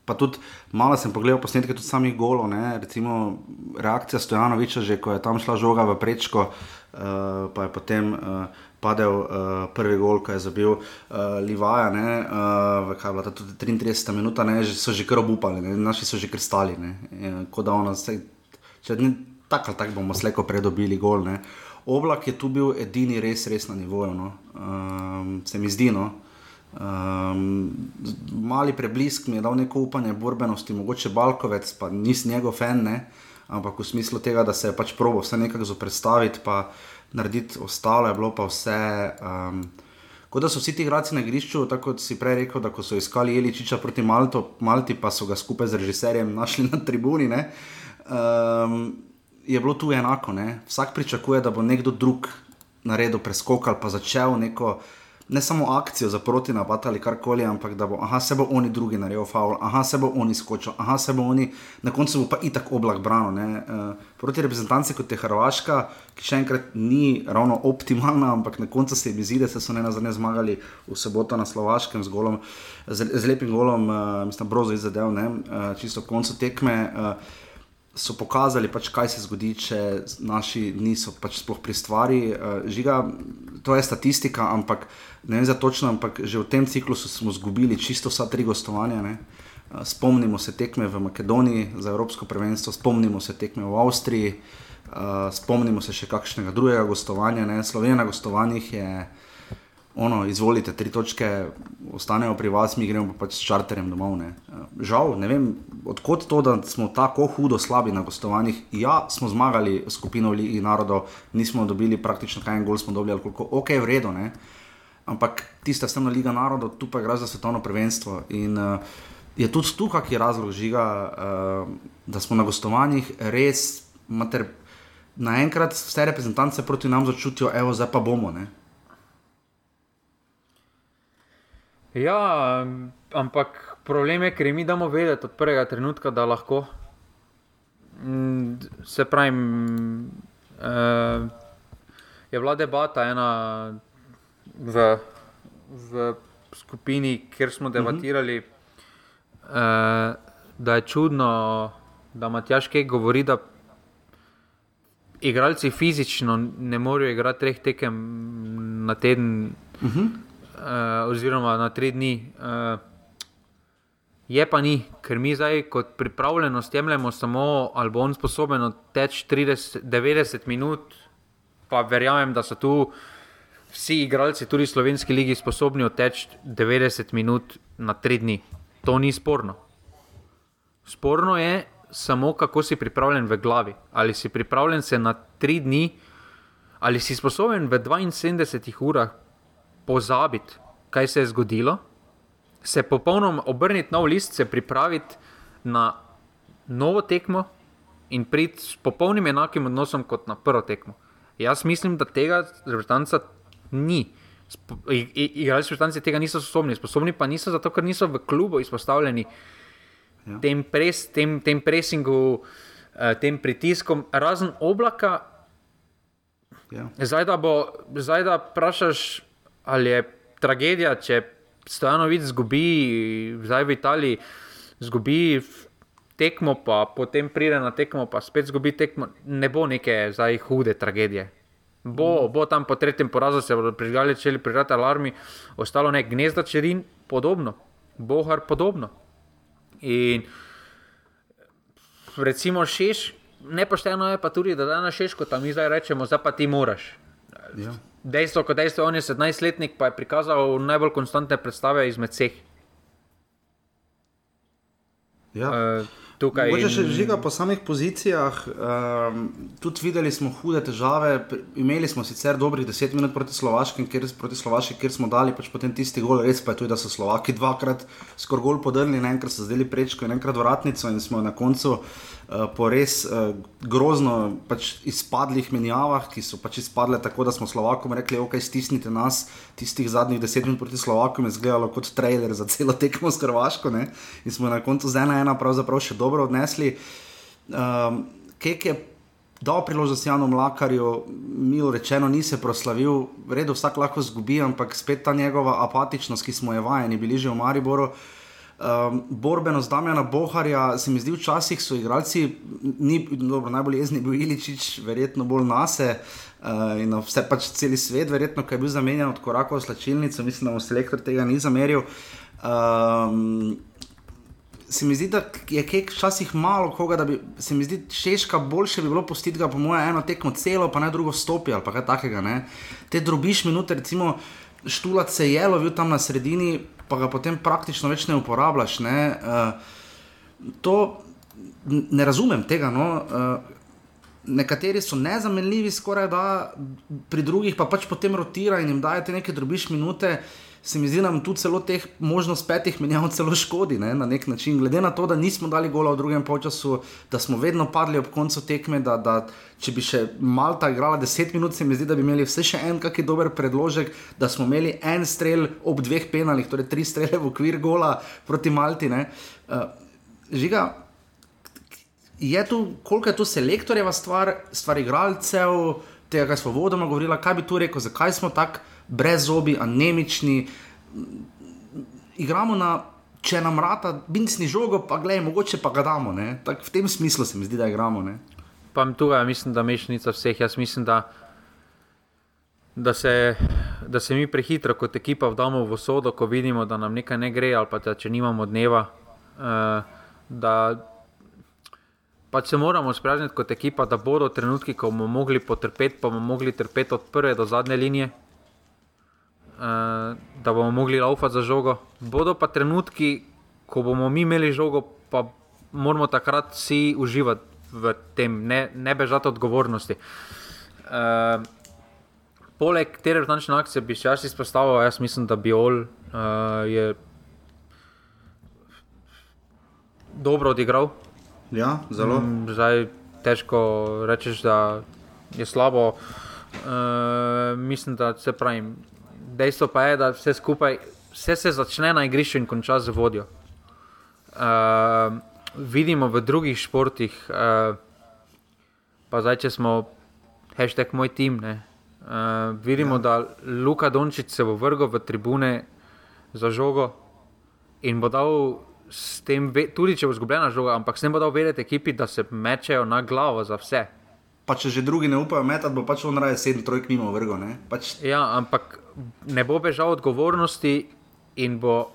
pa tudi malo sem pogledal posnetke tudi samih golov, recimo reakcija Stojanoviča, že ko je tam šla žoga v prečko, uh, pa je potem uh, padel uh, prvi gol, ki je zabil uh, Livaja, ne, uh, kaj bila ta tudi 33 minuta, ne, že so že kar obupali, ne, naši so že kristali, ne, kot da ono, se, če ne, tako ali tako bomo slejko predobili gol, ne. Oblak je tu bil edini res, res na nivoju, no. um, se mi zdi, no. Um, mali preblisk mi je dal neko upanje borbenosti, mogoče Balkovec, pa nisem njegov fan, ne? ampak v smislu tega, da se je pač probo vse nekako zoprestaviti, pa narediti ostalo, je bilo pa vse. Um, Kot da so vsi ti igralci na igrišču, tako kot si prej rekel, da so iskali Jeličiča proti Malto, Malti, pa so ga skupaj z režiserjem našli na tribuni. Um, je bilo tu enako. Ne? Vsak pričakuje, da bo nekdo drug naredil preskok ali pa začel neko ne samo akcijo za proti napad ali karkoli, ampak da bo, aha, se bo oni drugi naredil faul, aha, se bo oni skočil, aha, se bo oni, na koncu bo pa itak oblak branil. Uh, proti reprezentanci kot je Hrvaška, ki še enkrat ni ravno optimalna, ampak na koncu se jim zdi, da so ne nazadnje zmagali v soboto na Slovaškem z, golom, z, z lepim golom, uh, mislim, brozo izzadev, uh, čisto koncu tekme. Uh, so pokazali, pač, kaj se zgodi, če naši niso pač sploh pri stvari. Uh, žiga, to je statistika, ampak ne vem za točno, ampak že v tem ciklusu smo izgubili čisto vsa tri gostovanja. Ne? Uh, spomnimo se tekme v Makedoniji za Evropsko prvenstvo, spomnimo se tekme v Avstriji, uh, spomnimo se še kakšnega drugega gostovanja. Ne? Slovenija na gostovanjih je ono, izvolite, tri točke ostanejo pri vas, mi gremo pa pač s čarterjem domov. Ne. Žal, ne vem, odkot to, da smo tako hudo slabi na gostovanjih. Ja, smo zmagali skupino Ligi narodov, nismo dobili praktično kaj en gol, smo dobili koliko, ok, v redu. Ne. Ampak tista stana Liga narodov, tu pa gre za svetovno prvenstvo. In uh, je tudi tu, kak je razlog žiga, uh, da smo na gostovanjih res, mater, naenkrat vse reprezentance proti nam začutijo, evo, zdaj pa bomo. Ne. Ja, ampak problem je, ker mi damo vedeti od prvega trenutka, da lahko. Mm, se pravi, uh, je bila debata ena v, v skupini, kjer smo mhm. debatirali, uh -huh. uh, da je čudno, da Matjaš kaj govori, da igralci fizično ne morejo igrati treh tekem na teden. Uh mhm. -huh uh, oziroma na tri dni. Uh, je pa ni, ker mi zdaj kot pripravljenost jemljemo samo, ali bo on sposoben teči 90 minut, pa verjamem, da so tu vsi igralci, tudi slovenski ligi, sposobni teči 90 minut na tri dni. To ni sporno. Sporno je samo, kako si pripravljen v glavi. Ali si pripravljen se na tri dni, ali si sposoben v 72 urah pozabiti, kaj se je zgodilo, se popolnoma obrniti na list, se pripraviti na novo tekmo in priti s popolnim enakim odnosom kot na prvo tekmo. Jaz mislim, da tega reprezentanca ni. Igralci reprezentanci tega niso sposobni, sposobni pa niso zato, ker niso v klubu izpostavljeni ja. tem, pres, tem, tem presingu, eh, tem pritiskom, razen oblaka. Ja. Zdaj, da, bo, zdaj, da vprašaš, ali je tragedija, če Stojanovic zgubi, zdaj v Italiji, zgubi tekmo, pa potem pride na tekmo, pa spet zgubi tekmo, ne bo neke zdaj hude tragedije. Bo, bo tam po tretjem porazu se bodo prižgali, če li prižati alarmi, ostalo ne gnezda čerin, podobno, bohar podobno. In recimo šeš, nepošteno je pa tudi, da danes šeško tam mi zdaj rečemo, zdaj pa ti moraš. Ja. Dejstvo, ko dejstvo, on je 17-letnik, pa je prikazal najbolj konstantne predstave izmed vseh. Ja. Uh, tukaj Mogoče še žiga po samih pozicijah. Um, tudi videli smo hude težave. Imeli smo sicer dobrih 10 minut proti Slovaški, kjer, proti Slovaški, kjer smo dali pač potem tisti gol. Res pa je tudi, da so Slovaki dvakrat skoraj gol podrli, enkrat so zdeli prečko in enkrat vratnico in smo na koncu uh, po res uh, grozno pač izpadlih menjavah, ki so pač izpadle tako, da smo Slovakom rekli, ok, stisnite nas. Tistih zadnjih 10 minut proti Slovakom je izgledalo kot trailer za celo tekmo s Hrvaško ne? in smo na koncu z ena ena pravzaprav še dobro odnesli. Um, Kek je dal priložnost Janu Mlakarju, milo rečeno, ni se proslavil, v redu, vsak lahko zgubi, ampak spet ta njegova apatičnost, ki smo jo vajeni, bili že v Mariboru. Um, borbenost Damjana Boharja, se mi zdi, včasih so igralci, ni, dobro, najbolj jezni bil Iličič, verjetno bolj nase uh, in vse pač cel svet, verjetno, ki je bil zamenjan od koraka v slačilnico, mislim, da mu selektor tega ni zameril. Um, se mi zdi, da je kek včasih malo koga, da bi se mi zdi češka boljše bi bilo postiti ga, po mojem, eno tekmo celo, pa ne drugo stopi ali pa kaj takega. Ne? Te drobiš minute, recimo štulac se je lovil tam na sredini, pa ga potem praktično več ne uporabljaš. Ne? Uh, to ne razumem tega. No? Uh, nekateri so nezamenljivi, skoraj da, pri drugih pa pač potem rotira in jim dajete neke drobiš minute. Se mi zdi, da nam tu celo teh možnost petih menjav *laughs* celo škodi ne, na nek način. Glede na to, da nismo dali gola v drugem polčasu, da smo vedno padli ob koncu tekme, da, da če bi še Malta igrala 10 minut, se mi zdi, da bi imeli vse še en kakšen dober predložek, da smo imeli en strel ob dveh penalih, torej tri strele v okvir gola proti Malti. ne. Uh, žiga, je tu, koliko je tu selektorjeva stvar, stvar igralcev, tega, kar smo vodoma govorili, kaj bi tu rekel, zakaj smo tako brezzobi, anemični. Igramo na, če nam rata, bincni žogo, pa gledaj, mogoče pa ga damo. Tak, v tem smislu se mi zdi, da igramo. Ne? Pa tukaj mislim, da mešanica vseh. Jaz mislim, da, da, se, da se mi prehitro kot ekipa vdamo v sodo, ko vidimo, da nam nekaj ne gre, ali pa da če nimamo dneva. Uh, pač se moramo sprijazniti kot ekipa, da bodo trenutki, ko bomo mogli potrpeti, pa bomo mogli trpeti od prve do zadnje linije. Uh, da bomo mogli laufati za žogo. Bodo pa trenutki, ko bomo mi imeli žogo, pa moramo takrat vsi uživati v tem, ne, ne bežati od odgovornosti. Uh, poleg te reprezentativne akcije bi še jaz izpostavil, jaz mislim, da Biol uh, je dobro odigral. Ja, zelo. Mm. Zdaj težko rečeš, da je slabo. Uh, mislim, da se pravi. Dejstvo pa je, da vse skupaj, vse se začne na igrišču in konča z vodjo. Uh, vidimo v drugih športih, uh, pa zdaj, če smo hashtag moj tim, ne, uh, vidimo, ja. da Luka Dončić se bo vrgel v tribune za žogo in bo dal tem, tudi če bo izgubljena žoga, ampak s tem bo dal vedeti ekipi, da se mečejo na glavo za vse. Pa če že drugi ne upajo metati, bo pač on raje sedem trojk mimo vrgo. ne. Pač, Ja, ampak ne bo bežal odgovornosti in bo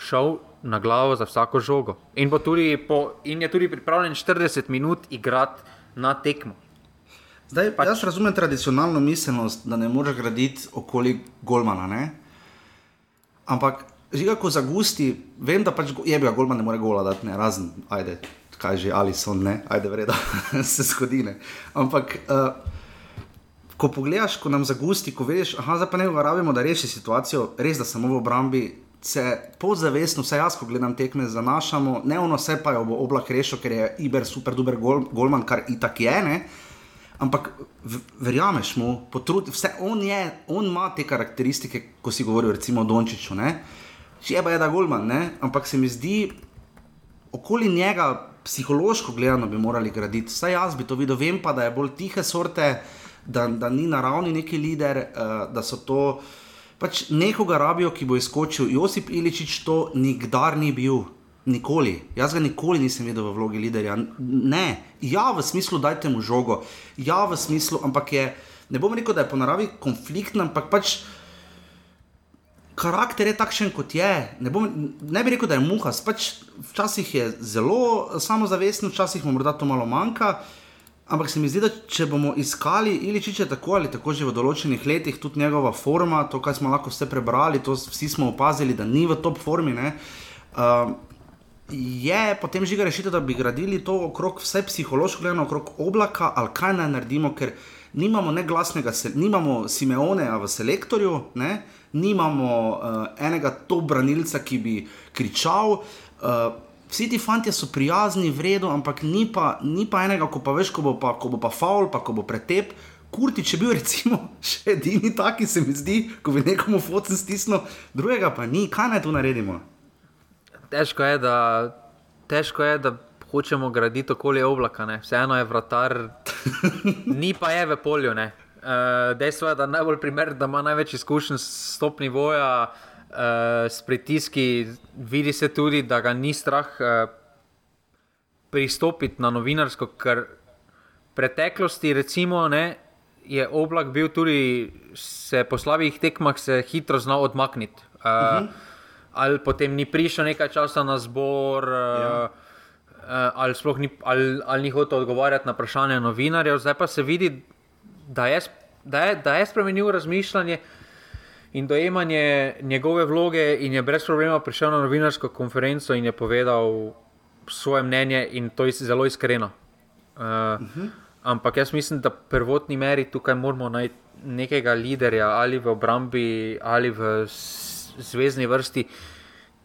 šel na glavo za vsako žogo. In, tudi po, in je tudi pripravljen 40 minut igrati na tekmo. Zdaj, pač, jaz razumem tradicionalno miselnost, da ne moreš graditi okoli Golmana. Ne? Ampak, žiga, ko zagusti, vem, da pač je bil Golman, ne more gola dati, ne, razen, ajde, kaj že, ali so ne, ajde, vreda, *laughs* se zgodi. Ampak, uh, ko pogledaš, ko nam zagusti, ko veš, zdaj pa ne rabimo, da reši situacijo, res da samo v obrambi. Se podzavestno, vsaj jaz, ko gledam tekme, zanašamo, ne ono vse pa bo oblak rešil, ker je Iber super, dober gol, golman, kar itak je. Ne? Ampak v- verjameš mu, potrudi, vse on je, on ima te karakteristike, ko si govoril recimo o Dončiću. Če je pa je da Golman, ne? ampak se mi zdi, okoli njega psihološko gledano bi morali graditi. Vsaj jaz bi to videl, vem pa, da je bolj tihe sorte, da, da ni naravni neki lider, uh, da so to pač nekoga rabijo, ki bo izskočil. Josip Iličič to nikdar ni bil. Nikoli. Jaz ga nikoli nisem videl v vlogi liderja. Ne, ja, v smislu, dajte mu žogo, ja, v smislu, ampak je, ne bom rekel, da je po naravi konfliktna, ampak pač karakter je takšen, kot je. Ne, bom, ne bi rekel, da je muha, pač včasih je zelo samozavesten, včasih mu morda to malo manjka. Ampak se mi zdi, da če bomo iskali Iličiče tako ali tako že v določenih letih, tudi njegova forma, to, kar smo lahko vse prebrali, to vsi smo opazili, da ni v top formi. Uh, je potem žiga rešitev, da bi gradili to okrog vse psihološko gledano, okrog oblaka, ali kaj naj naredimo, ker nimamo ne glasnega, nimamo Simeoneja v selektorju, ne? Nimamo uh, enega to branilca, ki bi kričal. Uh, vsi ti fanti so prijazni, vredno, ampak ni pa, ni pa enega, ko pa veš, ko bo pa, ko bo pa faul, pa ko bo pretep. Kurti, če bi bil *laughs* recimo še edini taki, se mi zdi, ko bi nekomu fotocen stisnil, drugega pa ni, kaj naj tu naredimo? Težko je, da, težko je, da hočemo graditi okolje oblaka, ne. vseeno je vratar, *laughs* ni pa je v polju. Uh, dejstvo je, da je najbolj primer, da ima največ izkušenj s stopni voja. Uh, s pritiski, vidi se tudi, da ga ni strah uh, pristopiti na novinarsko, ker v preteklosti, recimo, ne, je oblak bil tudi, se po slabih tekmah se hitro znal odmakniti. Uh, uh -huh. Ali potem ni prišel nekaj časa na zbor, uh, ja. ali sploh ni, ali, ali ni hotel odgovarjati na vprašanje novinarjev, zdaj pa se vidi, da je, da je, da je spremenil razmišljanje in dojemanje njegove vloge, in je brez problema prišel na novinarsko konferenco in je povedal svoje mnenje, in to je zelo iskreno. Uh, uh -huh. Ampak jaz mislim, da v prvotni meri tukaj moramo najti nekega liderja ali v obrambi ali v zvezdni vrsti,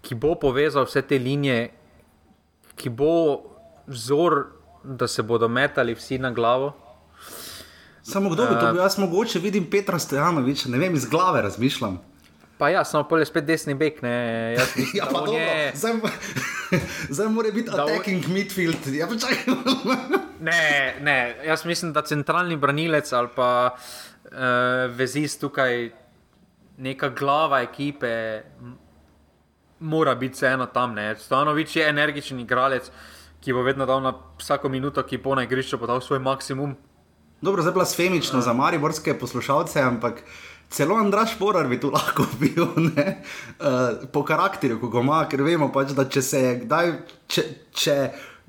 ki bo povezal vse te linije, ki bo vzor, da se bodo metali vsi na glavo. Samo kdo bi to bil? Jaz mogoče vidim Petra Stojanoviča, ne vem, iz glave razmišljam. Pa ja, samo polje spet desni bek, ne. Mislim, *laughs* ja, pa dobro. Je... Zdaj, *laughs* zdaj mora biti attacking on... midfield. Ja, *laughs* ne, ne, jaz mislim, da centralni branilec ali pa uh, vezist tukaj, neka glava ekipe, mora biti vseeno tam. Stojanovič je energičen igralec, ki bo vedno dal na vsako minuto, ki bo na igrišču podal svoj maksimum. Dobro, zdaj blasfemično za mariborske poslušalce, ampak celo Andraš Porar bi tu lahko *laughs* bil, uh, po karakteru, ko ga ima, ker vemo pač, da če se je kdaj, če, če,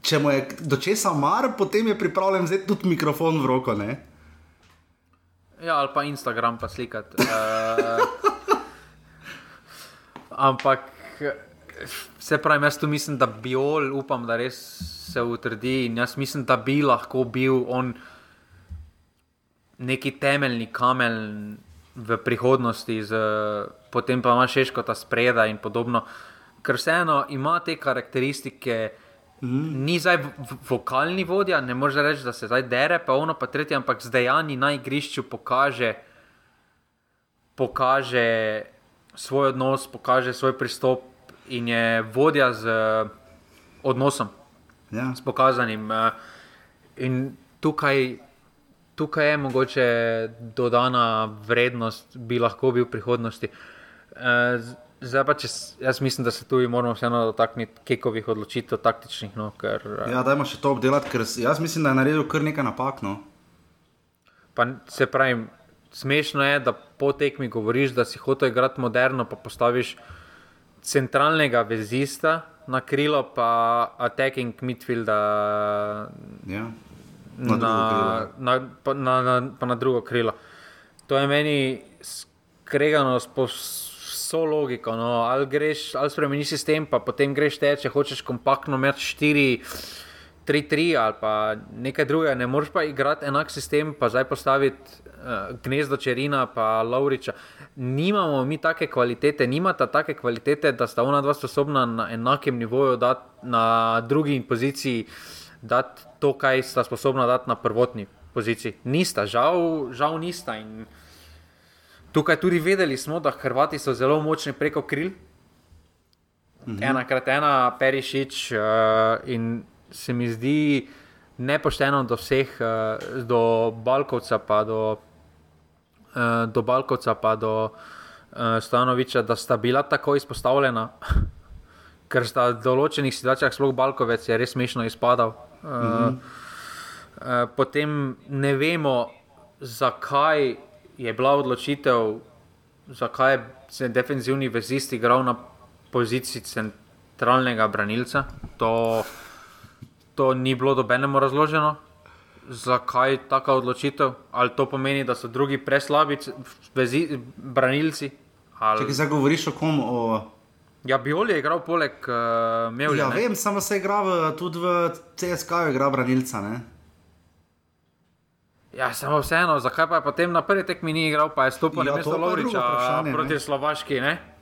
če mu je do česa mar, potem je pripravljen vzeti tudi mikrofon v roko. Ne? Ja, ali pa Instagram pa slikati. Uh, *laughs* ampak. Vse pravi, jaz tu mislim, da bi ol, upam, da res se utrdi in jaz mislim, da bi lahko bil on neki temeljni kamen v prihodnosti, z, potem pa imaš še kot ta spreda in podobno. Ker vseeno ima te karakteristike, mm. ni zdaj vokalni vodja, ne moreš reči, da se zdaj dere, pa ono pa tretje, ampak z dejanji na igrišču pokaže, pokaže svoj odnos, pokaže svoj pristop in je vodja z odnosom, ja. s pokazanim. Eh, in tukaj tukaj je mogoče dodana vrednost, bi lahko bil v prihodnosti. Eh, zdaj pa, če, jaz mislim, da se tu moramo vseeno dotakniti kekovih odločitev, taktičnih. No, ker, eh, ja, dajmo še to obdelati, ker jaz mislim, da je naredil kar nekaj napak. No. Pa se pravi, smešno je, da po tekmi govoriš, da si hotel igrati moderno, pa postaviš centralnega vezista na krilo, pa attacking midfield. Ja na, na, na, na, na, pa na drugo krilo. To je meni skregano s vso logiko. No. Ali, greš, ali spremeniš sistem, pa potem greš te, če hočeš kompaktno imeti 4. 3-3 ali pa nekaj drugega, ne moreš pa igrati enak sistem, pa zdaj postaviti uh, gnezdo Čerina, pa Lauriča. Nimamo mi take kvalitete, nimata take kvalitete, da sta ona dva sposobna na enakem nivoju, da na drugi poziciji uh, dati to, kar sta sposobna dati na prvotni poziciji. Nista, žal, žal nista. In tukaj tudi vedeli smo, da Hrvati so zelo močni preko kril. Mhm. Ena krat ena, perišič uh, in se mi zdi nepošteno do vseh, uh, do Balkovca, pa do, uh, do Balkovca, pa do uh, Stanoviča, da sta bila tako izpostavljena. *laughs* Ker sta v določenih situacijah, sploh Balkovec, je res smešno izpadal. Uh, uh, potem ne vemo, zakaj je bila odločitev, zakaj je defenzivni vezist igral na poziciji centralnega branilca. To, to ni bilo dobenemu razloženo. zakaj taka odločitev? Ali to pomeni, da so drugi preslabi vezi, branilci? Ali... Če zdaj govoriš o kom? O... Ja, Bioli je igral poleg uh, Mevlja. Ja, ne? vem, samo se igra v, tudi v CSK, igra branilca. Ne? Ja, samo vseeno, zakaj pa je potem na prvi tekmi ni igral, pa je stopil Ja, na mesto Lovriča proti Slovaški, ne?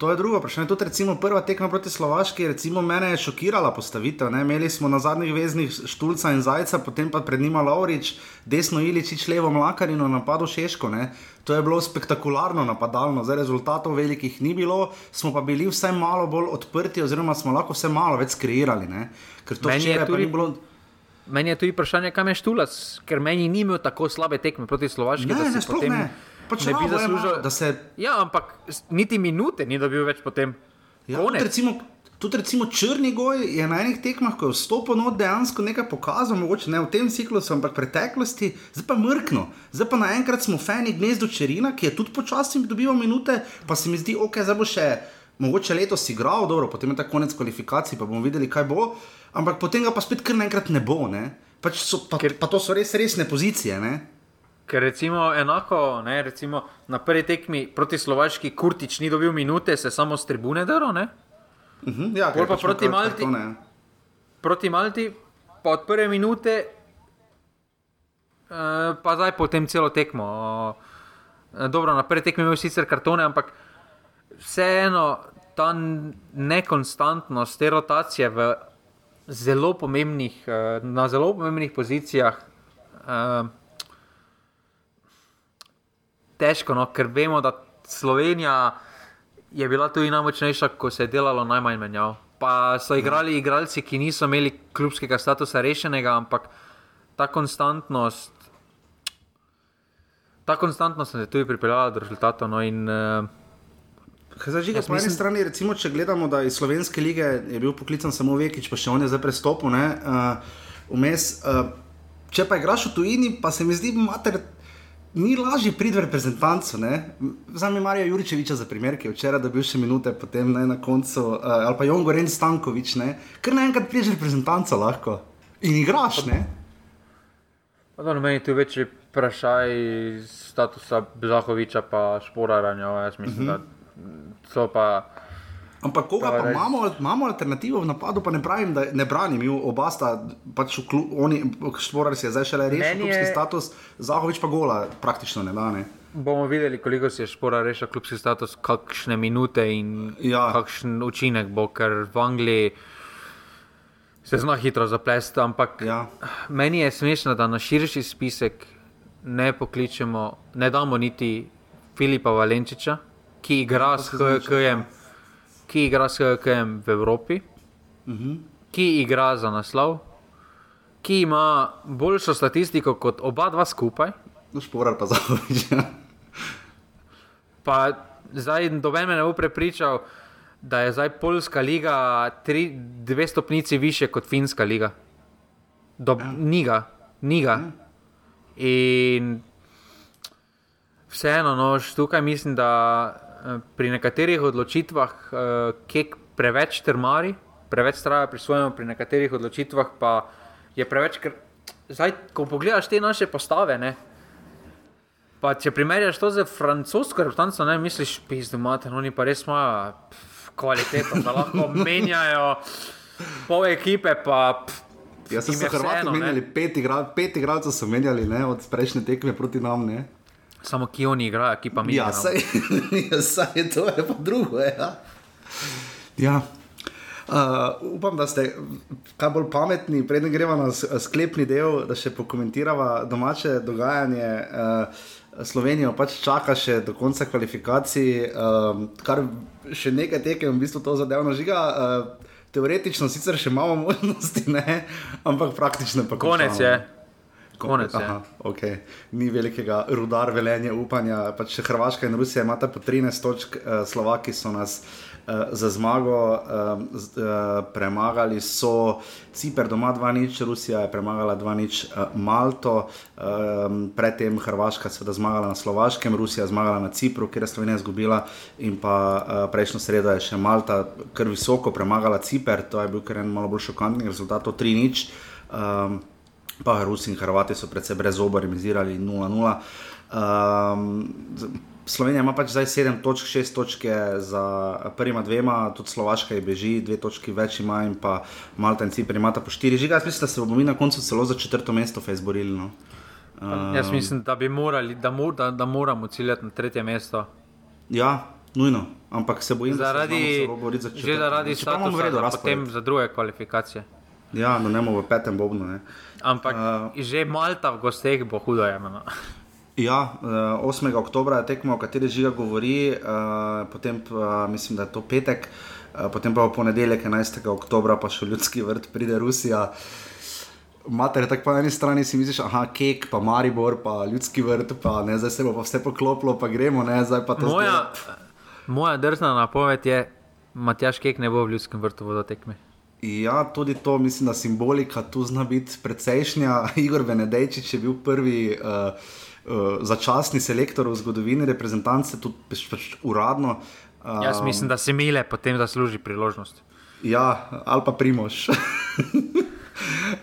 To je drugo vprašanje. Tudi recimo prva tekma proti Slovaški, recimo mene je šokirala postavitev. Ne? Imeli smo na zadnjih veznih Štulca in Zajca, potem pa pred njima Laurič, desno Iličič, levo Mlakarino, napadu Šeško. Ne? To je bilo spektakularno napadalno, zdaj rezultatov velikih ni bilo, smo pa bili vsaj malo bolj odprti, oziroma smo lahko vse malo več kreirali. Ne? Ker to Meni včeraj tudi- ni bilo. Meni je tudi vprašanje, kam je Štulac, ker meni ni imel tako slabe tekme proti Slovaški, Ne, da ne, potem ne. Pač ne bi zaslužil. da se Ja, ampak niti minute ni dobil več potem. Ja, tudi, recimo, tudi recimo Črnigoj je na enih tekmah, ko je vstopil not dejansko nekaj pokazal, mogoče ne v tem ciklusu, ampak v preteklosti, zdaj pa mrkno. Zdaj pa naenkrat smo fani gnezdo Čerina, ki je tudi počasi dobival minute, pa se mi zdi, ok, zdaj bo še mogoče letos igral, dobro, potem je ta konec kvalifikacij, pa bomo videli, kaj bo, ampak potem ga pa spet kar naenkrat ne bo. Ne? Pač so, pa, Ker- pa to so res resne pozicije. Ne? Ker recimo enako, ne, recimo na prvi tekmi proti Slovaški Kurtič ni dobil minute, se samo s tribune daro, ne? Mhm, ja, Pol pa proti Malti. kartone. Proti Malti, pa od prve minute, eh, pa zdaj potem celo tekmo. Eh, Dobro, na prvi tekmi imel sicer kartone, ampak vseeno ta nekonstantnost te rotacije v zelo pomembnih, eh, na zelo pomembnih pozicijah. eh, Težko, no, ker vemo, da Slovenija je bila tudi najmočnejša, ko se je delalo najmanj menjav. Pa so igrali igralci, ki niso imeli klubskega statusa rešenega, ampak ta konstantnost, ta konstantnost je tudi pripeljala do rezultatov. No, in, uh, Kaj Zdaj, žiga, Jaz po eni strani, recimo, če gledamo, da iz slovenske lige je bil poklican samo Vekič, pa še on je zdaj prestopil. ne, Uh, vmes, uh, če pa igraš v tujini, pa se mi zdi, mater, ni lažje priti v reprezentanco. Zdaj mi Marijo Juričeviča za primer, ki je včeraj dobil še minute, potem ne, na koncu, uh, ali pa Jon Goren Stankovič, ne, ker naenkrat prideš v reprezentanco lahko in igraš. Ne? da meni tu večji vprašaj statusa Zahoviča pa Šporaranja. Jaz mislim, uh -huh. da so pa. Ampak koga Pa res. imamo, imamo alternativo v napadu, pa ne pravim, da ne branim, ju oba sta pač v klubu, oni, Šporar si je zdaj šele rešil je- klubski status, Zahovič pa gola praktično ne da. Ne? Bomo videli, koliko si je Špora rešil klubski status, kakšne minute in Ja. kakšen učinek bo, ker v Angliji se zna hitro zaplesti. Ampak Ja. meni je smešno, da na širši spisek ne pokličemo, ne damo niti Filipa Valenčiča, ki igra s HKM, ki igra s HKM v Evropi, ki igra za naslov, ki ima boljšo statistiko kot oba dva skupaj. No, Šporar pa Zahovič. Ja. Pa zdaj noben me ne bo prepričal, da je zdaj Poljska liga tri, dve stopnici više kot Finska liga. Do, ja. Niga, niga. Ja. In vseeno, no, tukaj mislim, da pri nekaterih odločitvah eh, kek preveč trmari, preveč traja pri svojem, pri nekaterih odločitvah pa je preveč. Ker, zdaj, ko pogledaš te naše postave, ne, Pa če primerjaš to z francosko reprezentanco, ne misliš, pizdu, imate, oni pa res imajo kvaliteto, da lahko menjajo pol ekipe. Pa, pf, Ja, so jim se Hrvati menjali, pet, igra, pet igralcev so menjali ne, od prejšnje tekme proti nam. Ne. Samo ki oni igrajo, ki pa mi. Ja, saj, *laughs* ja, saj to je pa drugo. Ja. ja. Uh, upam, da ste kaj bolj pametni, preden gremo na sklepni del, da še pokomentiramo domače dogajanje. Uh, Slovenijo pač čaka še do konca kvalifikacij, um, kar še nekaj tekem, v bistvu to zadevno žiga. Uh, teoretično sicer še imamo *laughs* možnosti, ne? ampak praktično pa Konec končano. je. Konec je. Aha, okay. Ni velikega rudar velenja, upanja. Pač Hrvaška in Rusija imata po 13 točk, uh, Slovaki so nas uh, za zmago uh, z, uh, premagali, so Ciper doma 2-0, Rusija je premagala 2-0 uh, Malto, um, predtem Hrvaška seveda zmagala na Slovaškem, Rusija zmagala na Cipru, kjer je Slovenija izgubila, in pa uh, prejšnjo sredo je še Malta kar visoko premagala Ciper, to je bil kar en malo bolj šokantni rezultat, 3-0. Um, pa Rusi in Hrvati so predvsej brez oba remisirali 0-0. Um, Slovenija ima pač zdaj 7 točk, 6 točk za prvima dvema, tudi Slovaška je beži, dve točki več ima in pa Malta in Cipri imata po 4. Žiga, jaz mislim, da se bomo mi na koncu celo za četrto mesto izborili. No. Um, jaz mislim, da bi morali, da, mor, da, da moramo ciljati na tretje mesto. Ja, nujno, ampak se bojim, zaradi, da se že zaradi statusa, potem za druge kvalifikacije. Ja, no ne bomo v petem bobnu. Ne. Ampak uh, že Malta v gosteh bo hudo jemeno. Ja, 8. Eh, oktober je tekmo, o kateri žiga govori, uh, potem mislim, da je to petek, potem pa v ponedeljek, 11. oktober, pa še v ljudski vrt pride Rusija. Mater, tako po eni strani si misliš, ah, kek, pa Maribor, pa ljudski vrt, pa ne, zdaj se bo pa vse poklopilo, pa gremo, ne, zdaj pa to. Moja, moja drzna napoved je, Matjaš Kek ne bo v ljudskem vrtu vodotekme. Ja, tudi to mislim, da simbolika tu zna biti precejšnja. *laughs* Igor Venedejčič je bil prvi. Uh, uh, začasni selektor v zgodovini reprezentance, tudi pač, pač uradno. Um, Jaz mislim, da se mile, potem da služi priložnost. Ja, ali pa primoš. uh,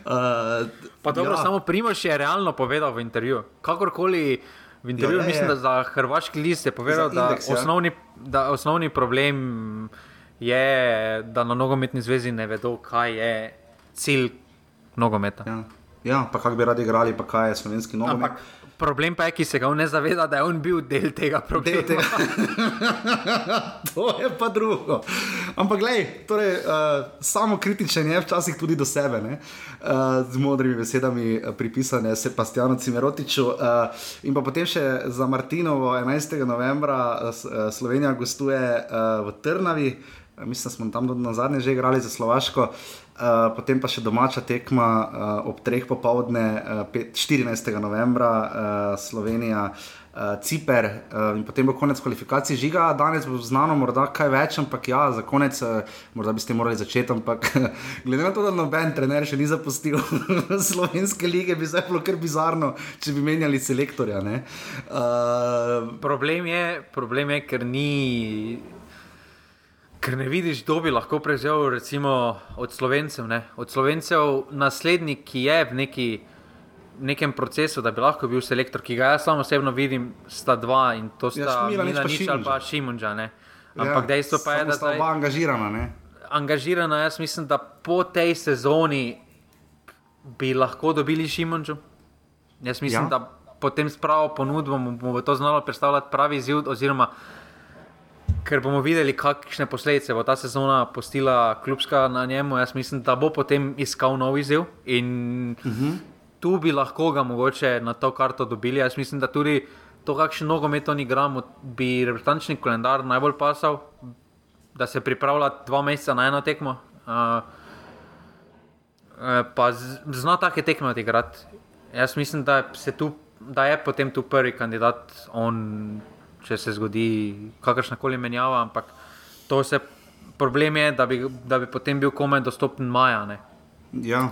*laughs* pa dobro, ja. samo primoš je realno povedal v intervjuju. Kakorkoli. V intervjuju, ja, ja, mislim, da za hrvaški list je povedal, indeks, da, ja. osnovni, da osnovni problem je, da na nogometni zvezi ne vedo, kaj je cilj nogometa. Ja, ja pa kako bi radi igrali, pa kaj je slovenski nogomet. Ampak, Problem pa je, ki se ga ne zaveda, da je on bil del tega problema. Del tega. *laughs* to je pa drugo. Ampak, gledaj, torej, uh, samo kritičen je včasih tudi do sebe, uh, z modrimi besedami pripisane Sebastianu Cimerotiču. Uh, in pa potem še za Martinovo 11. novembra uh, Slovenija gostuje uh, v Trnavi. Mislim, da smo tam na zadnje že igrali za Slovaško. Uh, potem pa še domača tekma uh, ob treh popovdne, uh, 14. novembra, uh, Slovenija, uh, Ciper uh, in potem bo konec kvalifikacij žiga. Danes bo znano, morda kaj več, ampak ja, za konec, uh, morda bi ste morali začeti. Ampak *laughs* glede na to, da noben trener še ni zapustil *laughs* slovenske lige, bi zdaj bilo kar bizarno, če bi menjali selektorja. Uh, problem, je, problem je, ker ni. Ker ne vidiš, kdo bi lahko prevzel, recimo od slovencev. Ne? Od slovencev, naslednji, ki je v neki, nekem procesu, da bi lahko bil selektor, ki ga jaz samo osebno vidim, sta dva in to sta ja, Mila Nič ali pa Šimunča. Ampak ja, dejstvo pa je, da sta oba angažirana. Ne? Angažirana, jaz mislim, da po tej sezoni bi lahko dobili Šimunču. Jaz mislim, ja. da potem s pravo ponudbo bomo to znali predstavljati pravi izziv ker bomo videli, kakšne posledice bo ta sezona postila klubska na njemu. Jaz mislim, da bo potem iskal nov izziv in uh mhm. -huh. tu bi lahko ga mogoče na to karto dobili. Jaz mislim, da tudi to, kakšen nogomet oni igramo, bi reprezentančni kalendar najbolj pasal, da se pripravlja dva meseca na eno tekmo. Uh, Pa zna take tekme odigrati. Jaz mislim, da, tu, da je potem tu prvi kandidat, on če se zgodi kakršna koli menjava. Ampak to se problem je, da bi, da bi potem bil komaj dostopen maja. Ne? Ja,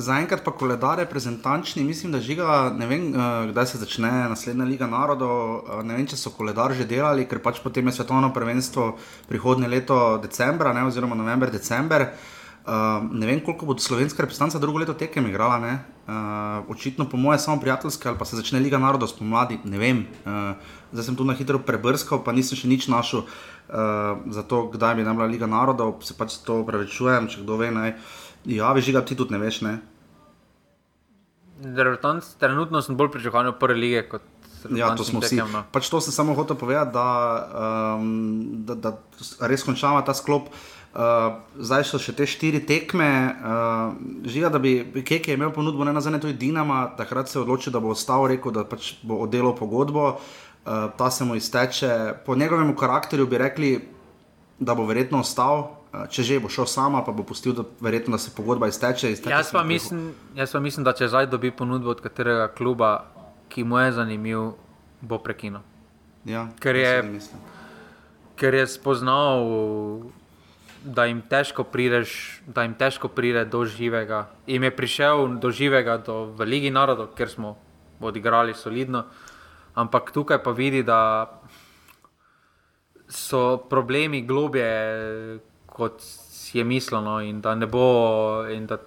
zaenkrat pa koledar reprezentančni, mislim, da žiga, ne vem, uh, kdaj se začne naslednja Liga narodov. Uh, ne vem, če so koledar že delali, ker pač potem je svetovno prvenstvo prihodnje leto decembra, ne, oziroma november, december. Uh, ne vem, koliko bo slovenska reprezentanca drugo leto tekem igrala. Uh, očitno, po mojem, samo prijateljske ali pa se začne Liga narodov spomladi. Ne vem. Uh, zdaj sem tu na hitro prebrskal, pa nisem še nič našel uh, za to, kdaj bi nam bila Liga narodov. Se pač to upravičujem, če kdo ve. Naj. Ja, veš, ga ti tudi ne veš. Ne? Trenutno sem bolj pričakoval prve lige kot. Ja, to smo vsi. No. Pač to sem samo hotel povedati, da, um, da, da res končava ta sklop. Uh, Uh, zdaj so še te štiri tekme, uh, žiga, da bi Keke imel ponudbo, ne nazaj, tudi Dinama, takrat se je odločil, da bo ostal, rekel, da pač bo oddelal pogodbo, uh, ta se mu izteče. Po njegovem karakterju bi rekli, da bo verjetno ostal, če že bo šel sama, pa bo pustil, da, verjetno, da se pogodba izteče. izteče jaz, pa mislim, jaz pa mislim, da če zdaj dobi ponudbo od katerega kluba, ki mu je zanimiv, bo prekinil. Ja, ker, je, ker je spoznal da jim težko prideš, da jim težko pride do živega. In je prišel do živega do, v Ligi narodov, ker smo odigrali solidno. Ampak tukaj pa vidi, da so problemi globje, kot je misleno, in da ne bo. In da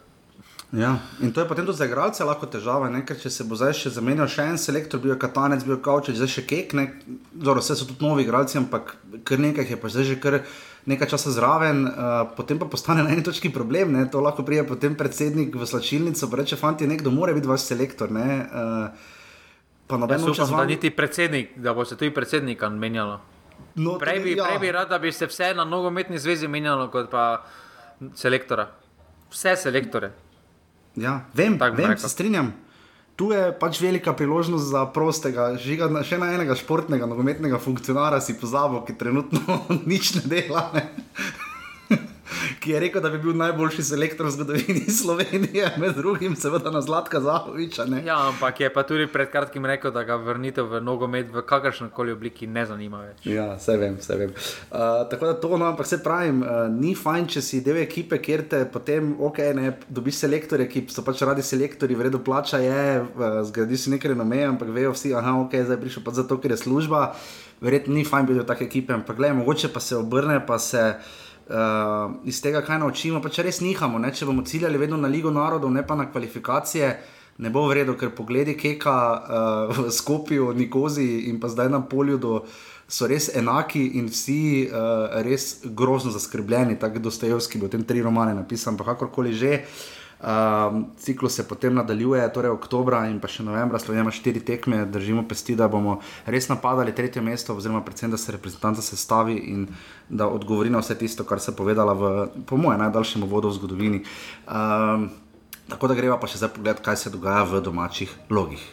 Ja. In to je potem tudi za igralce lahko težava, ne? ker če se bo zdaj še zamenjal še en selektor, bil je Katanec, bil je Kaučič, zdaj še Kek, ne? Zoro, vse so tudi novi igralci, ampak kar nekaj je pa zdaj že kar nekaj časa zraven, uh, potem pa postane na eni točki problem, ne? to lahko prije potem predsednik v slačilnico, pa reče, fanti, nekdo mora biti vaš selektor. Ne? Uh, pa noben noče zvati. Da niti predsednik, da bo se tudi predsednika menjalo. No, prej, bi, ja. prej bi rad, da bi se vse na nogometni zvezi menjalo, kot pa selektora. Vse selektore. Ja, vem, vem se strinjam. Tu je pač velika priložnost za prostega, žiga, še na enega športnega, nogometnega funkcionarja si pozabo, ki trenutno *laughs* nič ne dela. Ne? Ki je rekel, da bi bil najboljši selektor v zgodovini *laughs* Slovenije, med drugim, seveda na Zlatka Zahoviča. Ne? Ja, ampak je pa tudi pred kratkim rekel, da ga vrnite v nogomet v kakršni koli obliki ne zanima več. Ja, vse vem, vse vem. Uh, tako da to, no, ampak se pravim, uh, ni fajn, če si del ekipe, kjer te potem, ok, ne, dobiš selektorje, ki so pač radi selektori, vredno plača je, uh, zgradi si nekaj renome, ampak vejo vsi, aha, ok, zdaj prišel pa zato, ker je služba. Verjetno ni fajn biti v takej ekipi, ampak gledaj, mogoče pa se obrne, pa se uh, iz tega, kaj naučimo, pa če res nihamo, ne? če bomo ciljali vedno na Ligo narodov, ne pa na kvalifikacije, ne bo vredno, ker pogledi Keka uh, v Skopju, Nikozi in pa zdaj na polju. Do, So res enaki in vsi uh, res grozno zaskrbljeni, tako da Dostojevski bo tem tri romane napisal, ampak kakorkoli že. Uh, Um, ciklus se potem nadaljuje, torej oktober in pa še novembra, Slovenija ima štiri tekme, držimo pesti, da bomo res napadali tretje mesto, oziroma predvsem, da se reprezentanta sestavi in da odgovori na vse tisto, kar se je povedala v, po mojem, najdaljšem uvodu v zgodovini. Um, tako da greva pa še zdaj pogled, kaj se dogaja v domačih logih.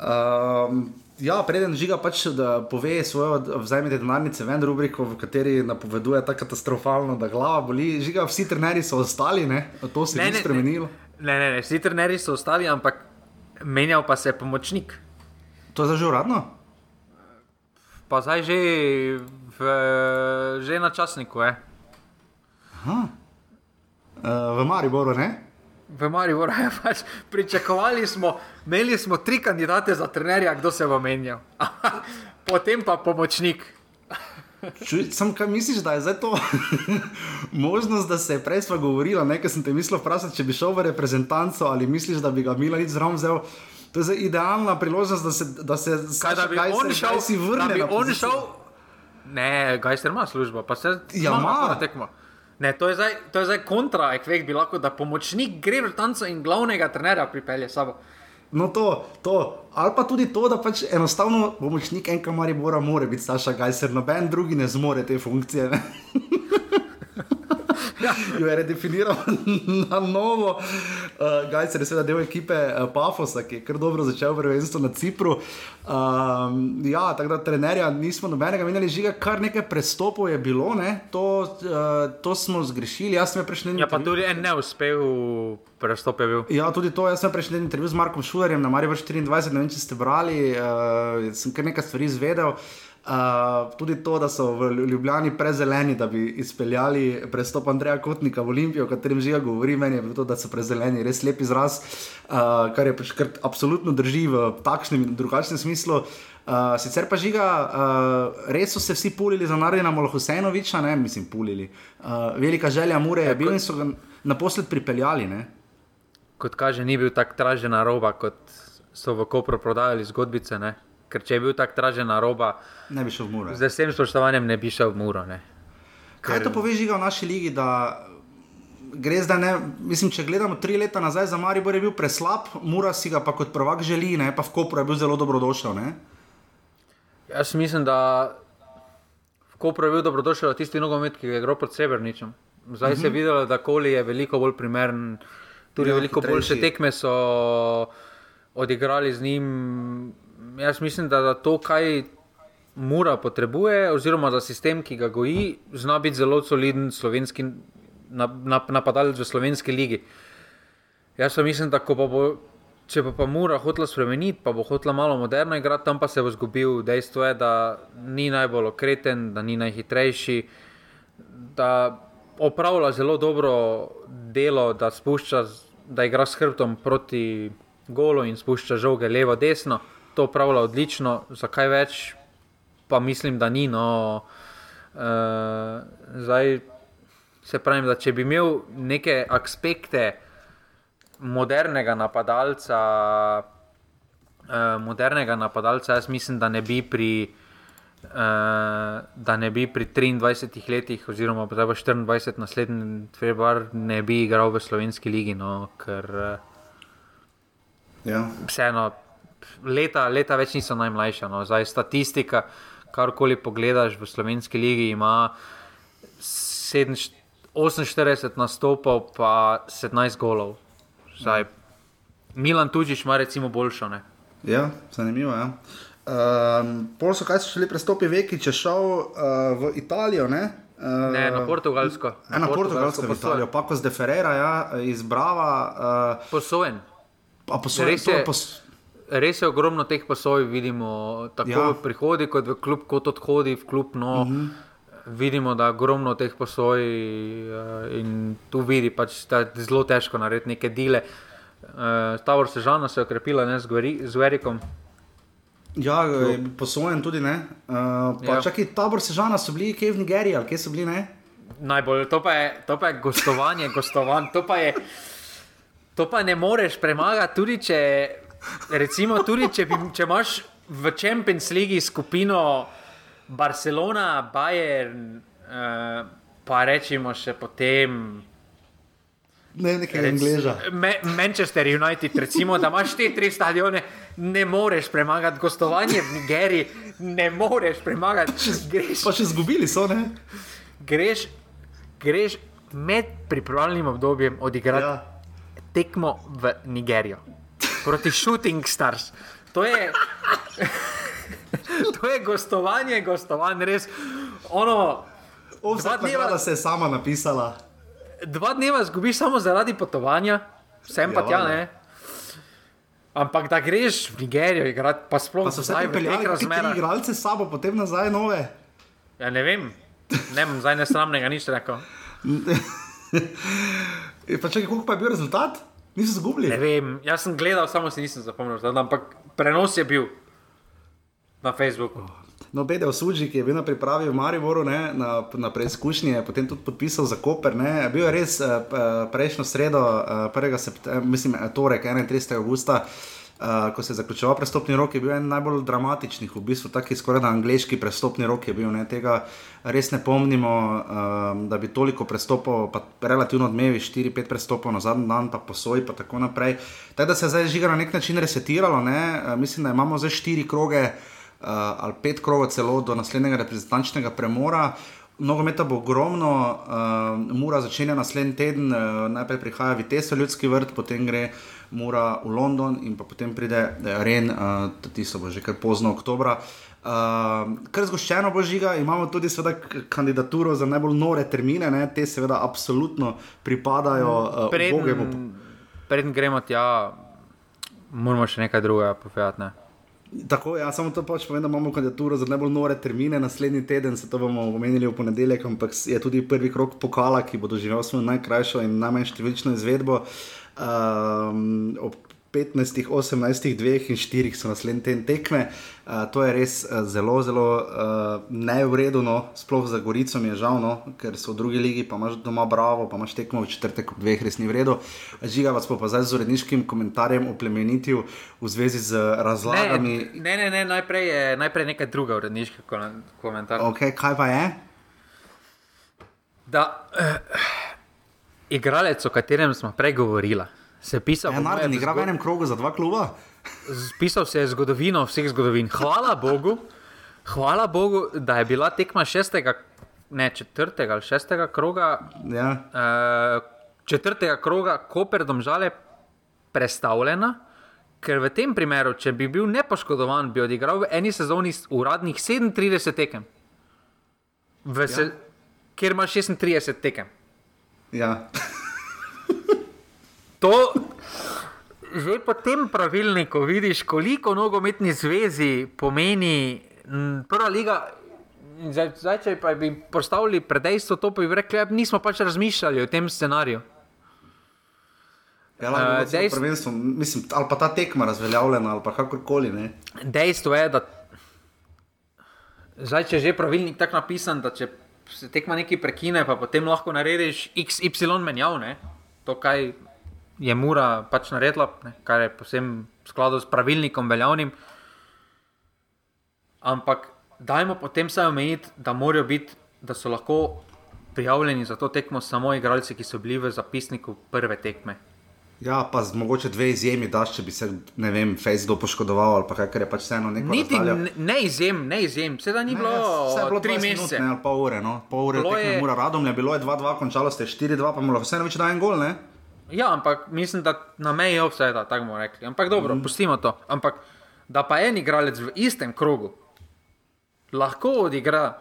Um, Ja, preden žiga pač, da pove svoje vzajemne denarnice, ven rubriko, v kateri napoveduje tako katastrofalno, da glava boli. Žiga, vsi trenerji so ostali, ne? to se je spremenilo. Ne, ne, ne, vsi trenerji so ostali, ampak menjal pa se je pomočnik. To je zdaj že uradno? Pa zdaj že v, že na časniku je. Uh, v Mariboru, ne? V Mariboru *laughs* je pač pričakovali smo, imeli smo tri kandidate za trenerja, kdo se bo menjal. *laughs* Potem pa pomočnik. Sam kaj misliš, da je zdaj to *laughs* možnost, da se je prej sva govorila, nekaj sem te mislil vprašati, če bi šel v reprezentanco ali misliš, da bi ga Mila nič zraven vzel. To je idealna priložnost, da se, da se kaj, da bi Gajser, on šel, si vrne. Da bi on šel, ne, Gajser ima službo, pa se ja, ima. tekmo. Ne, to je zdaj, to je zdaj kontra, ekvek bi lahko, da pomočnik gre v tanco in glavnega trenerja pripelje sabo. No, to, to. Ali pa tudi to, da pač enostavno pomočnik enega Maribora mora biti Saša Gajser, noben drugi ne zmore te funkcije. *laughs* Ja. *laughs* Jo je redefiniral *laughs* na novo. Uh, Gajcer je seveda del ekipe uh, Pafosa, ki je kar dobro začel prvenstvo na Cipru. Um, ja, tako da trenerja nismo nobenega menjali, žiga, kar nekaj prestopov je bilo, to, uh, to smo zgrešili. Jaz sem prejšnji. Ja, pa tudi en neuspel prestop je bil. Ja, tudi to. Jaz sem prejšnji intervju z Markom Šulerjem na Marijo 24, ne vem, če ste brali, uh, sem kar nekaj stvari izvedel. Uh, tudi to, da so v Ljubljani prezeleni, da bi izpeljali prestop Andreja Kotnika v Olimpijo, o katerem že govori, meni je to, da so prezeleni, res lep izraz, uh, kar je pač kar absolutno drži v takšnem in drugačnem smislu. Uh, sicer pa žiga, uh, res so se vsi pulili za Narina Molohusenoviča, ne mislim, pulili. Uh, velika želja Mure je ja, bila in so ga naposled pripeljali. Ne? Kot kaže, ni bil tako tražena roba, kot so v Kopru prodajali zgodbice. Ne? Ker če je bil tako tražen na roba, ne bi šel v Muro. Z vsem spoštovanjem ne bi šel v Muro. Ne. Kaj ker... to pove žiga v naši ligi? Gre zdaj, ne, mislim, če gledamo tri leta nazaj, za Maribor je bil preslab, Mura si ga pa kot prvak želi, ne, pa v Kopru je bil zelo dobrodošel. Ne? Jaz mislim, da v Kopru je bil dobrodošel tisti nogomet, ki je igral pod Severničem. Zdaj uh -huh. se je mhm. videlo, da Koli je veliko bolj primeren, tudi ja, veliko hitrejši. boljše tekme so odigrali z njim jaz mislim, da za to, kaj mora potrebuje, oziroma za sistem, ki ga goji, zna biti zelo soliden slovenski napadalec v slovenski ligi. Jaz pa mislim, da pa bo, če pa, pa mora hotla spremeniti, pa bo hotla malo moderno igrati, tam pa se bo zgubil. Dejstvo je, da ni najbolj okreten, da ni najhitrejši, da opravlja zelo dobro delo, da, spušča, da igra s hrbtom proti golu in spušča žoge levo, desno to upravlja odlično, zakaj več, pa mislim, da ni. No, uh, zdaj, se pravi, da če bi imel neke aspekte modernega napadalca, uh, modernega napadalca, jaz mislim, da ne bi pri. Uh, da ne bi pri 23 letih, oziroma pa 24, naslednji februar, ne bi igral v slovenski ligi, no, ker uh, Ja. vseeno leta, leta več niso najmlajša. No. Zdaj, statistika, karkoli pogledaš v slovenski ligi, ima 47, 48 nastopov, pa 17 golov. Zdaj, Milan Tučič ima recimo boljšo. Ne? Ja, zanimivo. Ja. Um, Pol so, kaj so šli prestopi veki, če šel uh, v Italijo, ne? Uh, Ne, na Portugalsko. Na Portugalsko, v Italijo, posojen. pa ko z Deferera, ja, iz Brava. Uh, Posojen. a posoj, Res to, je. pos, Res je ogromno teh posoj, vidimo tako Ja. v prihodi, kot v klub, kot odhodi v klub. No, uh -huh. Vidimo, da je ogromno teh posoj uh, in tu vidi, pač, da je zelo težko narediti neke dele. Uh, Tavor Sežana se je okrepila ne, z, Verikom. ja, posojen tudi, ne? Uh, ja. Čakaj, tabor Sežana so bili, kje v Nigeriji, ali kje so bili, ne? Najbolj, to pa je, to pa je gostovanje, gostovanj. To pa, je, to pa ne moreš premagati, tudi če, recimo, tudi če, bi, če imaš v Champions League skupino Barcelona, Bayern, uh, pa rečemo še potem. Ne, nekaj Angleža. Me, Manchester United, recimo, da imaš te tri stadione, ne moreš premagati gostovanje v Nigeriji, ne moreš premagati. Greš, Pa še zgubili so, ne? greš, greš med pripravljalnim obdobjem odigrati. Ja. tekmo v Nigerijo proti Shooting Stars. To je, to je gostovanje, gostovanje, res. Ono, Ovsa Dva dneva- dneva se je sama napisala. dva dneva zgubiš samo zaradi potovanja, sem pa Ja, tja ne. Ampak da greš v Nigerijo, igrati, pa sploh Pa so vse zdaj v pripeljali teh ti tri razmerah. igralce s sabo, potem nazaj nove. Ja, ne vem, ne vem, zdaj ne sramnega nič rekel. *laughs* E, Pa čakaj, koliko pa je bil rezultat? Niso zgubili. Ne vem, jaz sem gledal, samo si nisem zapomnil, ampak prenos je bil na Facebooku. No, Bedel Suđi, ki je bil na pripravi v Mariboru, ne, na, na preizkušnji, je potem tudi podpisal za Koper. Ne. Bil je res uh, prejšnjo sredo, uh, 1. septembra, mislim, eh, torek, 31. augusta. Uh, ko se je zaključoval prestopni rok, je bil en najbolj dramatičnih, v bistvu taki skoraj da angliški prestopni rok je bil. Ne. Tega res ne pomnimo, um, da bi toliko prestopov, pa relativno odmevi, 4-5 prestopov na zadnji dan, pa posoj, pa tako naprej. Tako da se je zdaj žiga na nek način resetiralo. Ne. Uh, mislim, da imamo zdaj štiri kroge uh, ali pet krogov celo do naslednjega reprezentančnega premora. Nogometa bo ogromno, uh, Mura začenja naslednji teden, uh, najprej prihaja Vitesse, ljudski vrt, potem gre Mura v London in pa potem pride eh, Ren, uh, tisto bo že kar pozno oktobra. Uh, kar zgoščeno bo žiga, imamo tudi seveda kandidaturo za najbolj nore termine, ne? te seveda absolutno pripadajo uh. Preden, preden gremo tja, moramo še nekaj drugega povedati. Ne? Tako, ja, samo to pač povem, da imamo kandidaturo za najbolj nore termine. Naslednji teden se to bomo omenili v ponedeljek, ampak je tudi prvi krok pokala, ki bo doživel svojo najkrajšo in najmanj številčno izvedbo. Um, ob 15, 18, 2 in 4 so naslednji teden tekme. Uh, to je res uh, zelo, zelo uh, neuredno, sploh za Gorico mi je žal, no, ker so v drugi ligi, pa imaš doma Bravo, pa imaš tekmo v četrtek ob dveh, res ni v redu. Žiga vas bo pa zdaj z uredniškim komentarjem oplemenitil v zvezi z razlagami. Ne, ne, ne, najprej je najprej nekaj druga uredniška ko- komentar. Okay, kaj pa je? Da, eh, igralec, o katerem smo prej govorili, se je pisal, po Enarden moje v igra v zgo- enem krogu za dva kluba. Pisal se je zgodovino vseh zgodovin. Hvala Bogu, hvala Bogu, da je bila tekma šestega, ne četrtega ali šestega kroga, Ja. uh, četrtega kroga Koper domžale prestavljena. Ker v tem primeru, če bi bil nepoškodovan, bi odigral v eni sezoni uradnih 37 tekem, v se, ja. kjer ima 36 tekem. Ja. To, že po tem pravilniku vidiš, koliko nogometni zvezi pomeni m, prva liga. Zdaj, zdaj, če pa bi postavili pred dejstvo, to bi rekli, da nismo pač razmišljali o tem scenariju. Ja, lahko Eh, uh, dejst- prvenstvo, mislim, ali pa ta tekma razveljavljena, ali pa kakorkoli. Ne. Dejstvo je, da Zdaj, če je že pravilnik tako napisan, da če se tekma nekaj prekine, pa potem lahko narediš XY menjav, ne? to kaj je Mura pač naredila, ne? kar je posebno v skladu s pravilnikom veljavnim. Ampak dajmo potem se omejiti, da morajo biti, da so lahko prijavljeni za to tekmo samo igralci, ki so bili v zapisniku prve tekme. Ja, pa z mogoče dve izjemi, da če bi se, ne vem, Facebook poškodoval ali pa kaj, ker je pač vseeno nekaj. Niti ne, ne izjem, ne izjem, sedaj ni bilo, Vse je bilo tri 20 mesece. Minut, ne, ali pol ure, no. pol ure Bilo tekme je- mora radom, je bilo je 2-2, končalo ste 4-2, pa mu lahko vseeno več da en gol, ne? Ja, ampak mislim, da na meji je vse, da tako bomo rekli. Ampak dobro, mm. pustimo to. Ampak da pa en igralec v istem krogu lahko odigra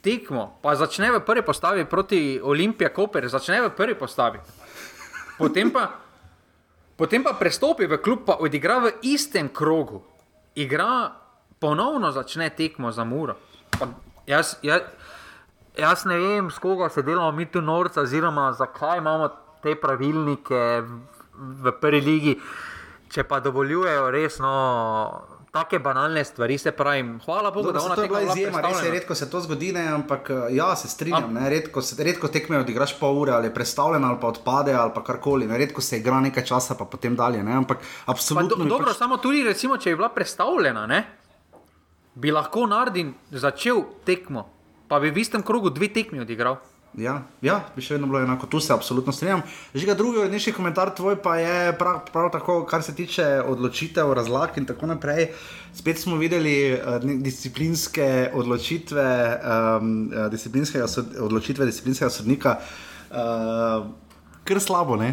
tekmo, pa začne v prvi postavi proti Olimpiji, Koper, začne v prvi postavi. Potem pa, potem pa prestopi v klub, pa odigra v istem krogu. Igra ponovno začne tekmo za muro. Pa Jaz, jaz, jaz ne vem, s koga se delamo mi tu norca, oziroma zakaj imamo te pravilnike v, prvi ligi, če pa dovoljujejo resno take banalne stvari. Se pravi, hvala Bogu, Dobro, da ona to je tekma bila izjema, res je redko se to zgodi, ne, ampak eh, ja, se strinjam, Am- ne, redko, se, redko tekme odigraš pol ure ali je predstavljen ali pa odpade ali pa karkoli, ne, redko se igra nekaj časa, pa potem dalje, ne, ampak Pa do, absolutno. mi dobro, pač, samo tudi, recimo, če je bila predstavljena, ne, bi lahko Nardin začel tekmo, pa bi v istem krogu dve tekmi odigral. Ja, ja, bi še vedno bilo enako, tu se absolutno strinjam. Že drugi odneški komentar tvoj pa je prav, prav tako, kar se tiče odločitev, razlag in tako naprej. Spet smo videli uh, disciplinske odločitve, um, uh, disciplinskega sod, odločitve disciplinskega sodnika. Uh, kar slabo, ne?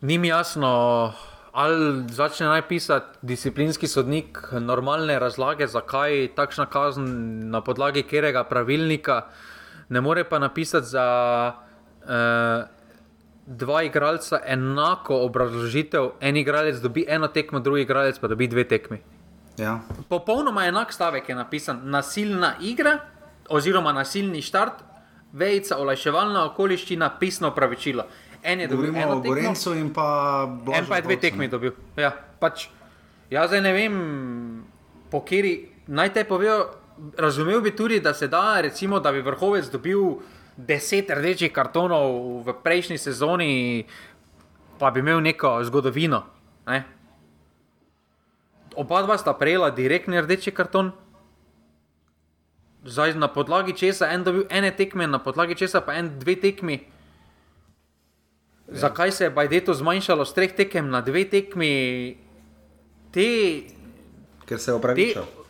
Ni mi jasno, ali začne naj pisati disciplinski sodnik normalne razlage, zakaj takšna kazen na podlagi katerega pravilnika, ne more pa napisati za uh, dva igralca enako obrazložitev. En igralec dobi eno tekmo, drugi igralec pa dobi dve tekmi. Ja. Popolnoma enak stavek je napisan: nasilna igra oziroma nasilni štart, vejca, olajševalna okoliščina, pisno pravičilo. En je dobil eno tekmo, Gorencu in pa Blažu En pa je dve tekmi dobil. Ja, pač, jaz zdaj ne vem, po kateri naj te povejo. Razumel bi tudi, da se da, recimo, da bi vrhovec dobil deset rdečih kartonov v prejšnji sezoni, pa bi imel neko zgodovino. Ne? Oba dva sta prejela direktni rdeči karton. Zdaj na podlagi česa en dobil ene tekme, na podlagi česa pa en dve tekmi. Zakaj se je Bajdeto zmanjšalo z treh tekem na dve tekmi? Te, Ker se je opravičil. te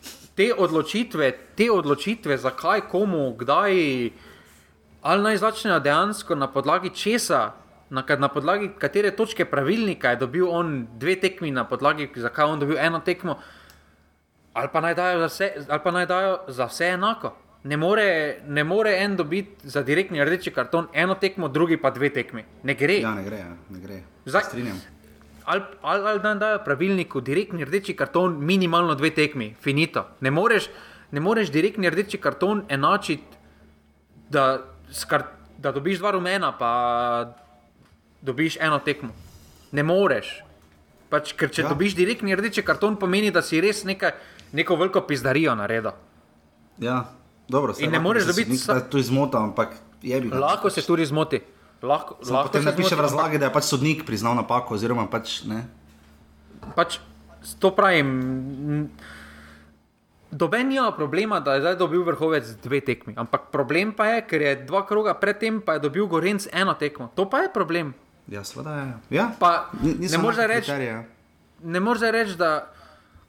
odločitve, te odločitve, zakaj, komu, kdaj, ali naj začnejo dejansko na podlagi česa, na, na podlagi katere točke pravilnika je dobil on dve tekmi, na podlagi zakaj je on dobil eno tekmo, ali pa naj dajo za vse, ali pa naj dajo za vse enako. Ne more, ne more en dobiti za direktni rdeči karton eno tekmo, drugi pa dve tekmi. Ne gre. Ja, ne gre, ja, ne gre. Zdaj-. Ali, ali, ali dan dajo pravilniku direktni rdeči karton, minimalno dve tekmi, finito. Ne moreš, ne moreš direktni rdeči karton enačiti, da, s kar, da dobiš dva rumena, pa dobiš eno tekmo. Ne moreš. Pač, ker če Ja. dobiš direktni rdeči karton, pomeni, da si res nekaj, neko veliko pizdarijo naredil. Ja, dobro, In ne moreš dobiti sa... Tu izmota, ampak je bi. Lahko se tudi zmoti. Lahko, Samo lahko potem napiše zmoti, v razlagi, da je pač sodnik priznal napako, oziroma pač ne. pač to pravim. Doben nima problema, da je zdaj dobil vrhovec dve tekmi. Ampak problem pa je, ker je dva kroga predtem, pa je dobil Gorenc eno tekmo. To pa je problem. Ja, seveda je. Ja. Pa ne moreš reči, ja. ne zdaj reči, da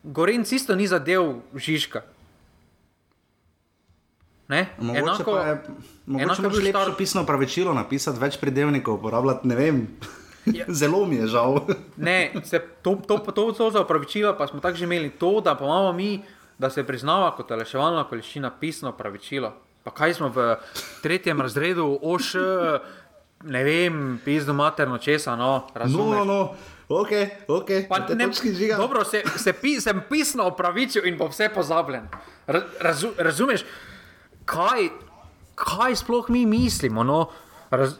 Gorenc isto ni zadev Žižka. Ne? Mogoče Enako, pa je, mogoče enako je Štar- pisno pravičilo napisati, več pridevnikov uporabljati, ne vem. Ja. *laughs* Zelo mi je žal. Ne, se, to, to, to, to, za opravičilo pa smo tako že imeli. To, da pa imamo mi, da se priznava kot reševalna količina pisno opravičilo. Pa kaj smo v tretjem razredu, oš, ne vem, pizdo materno česa, no, No, razumeš. no, no. ok, ok. Pa ne, žiga. dobro, se, se pi, sem pisno opravičil in bo vse pozabljen. Ra- Razu, razumeš, kaj, kaj sploh mi mislimo? No? Raz,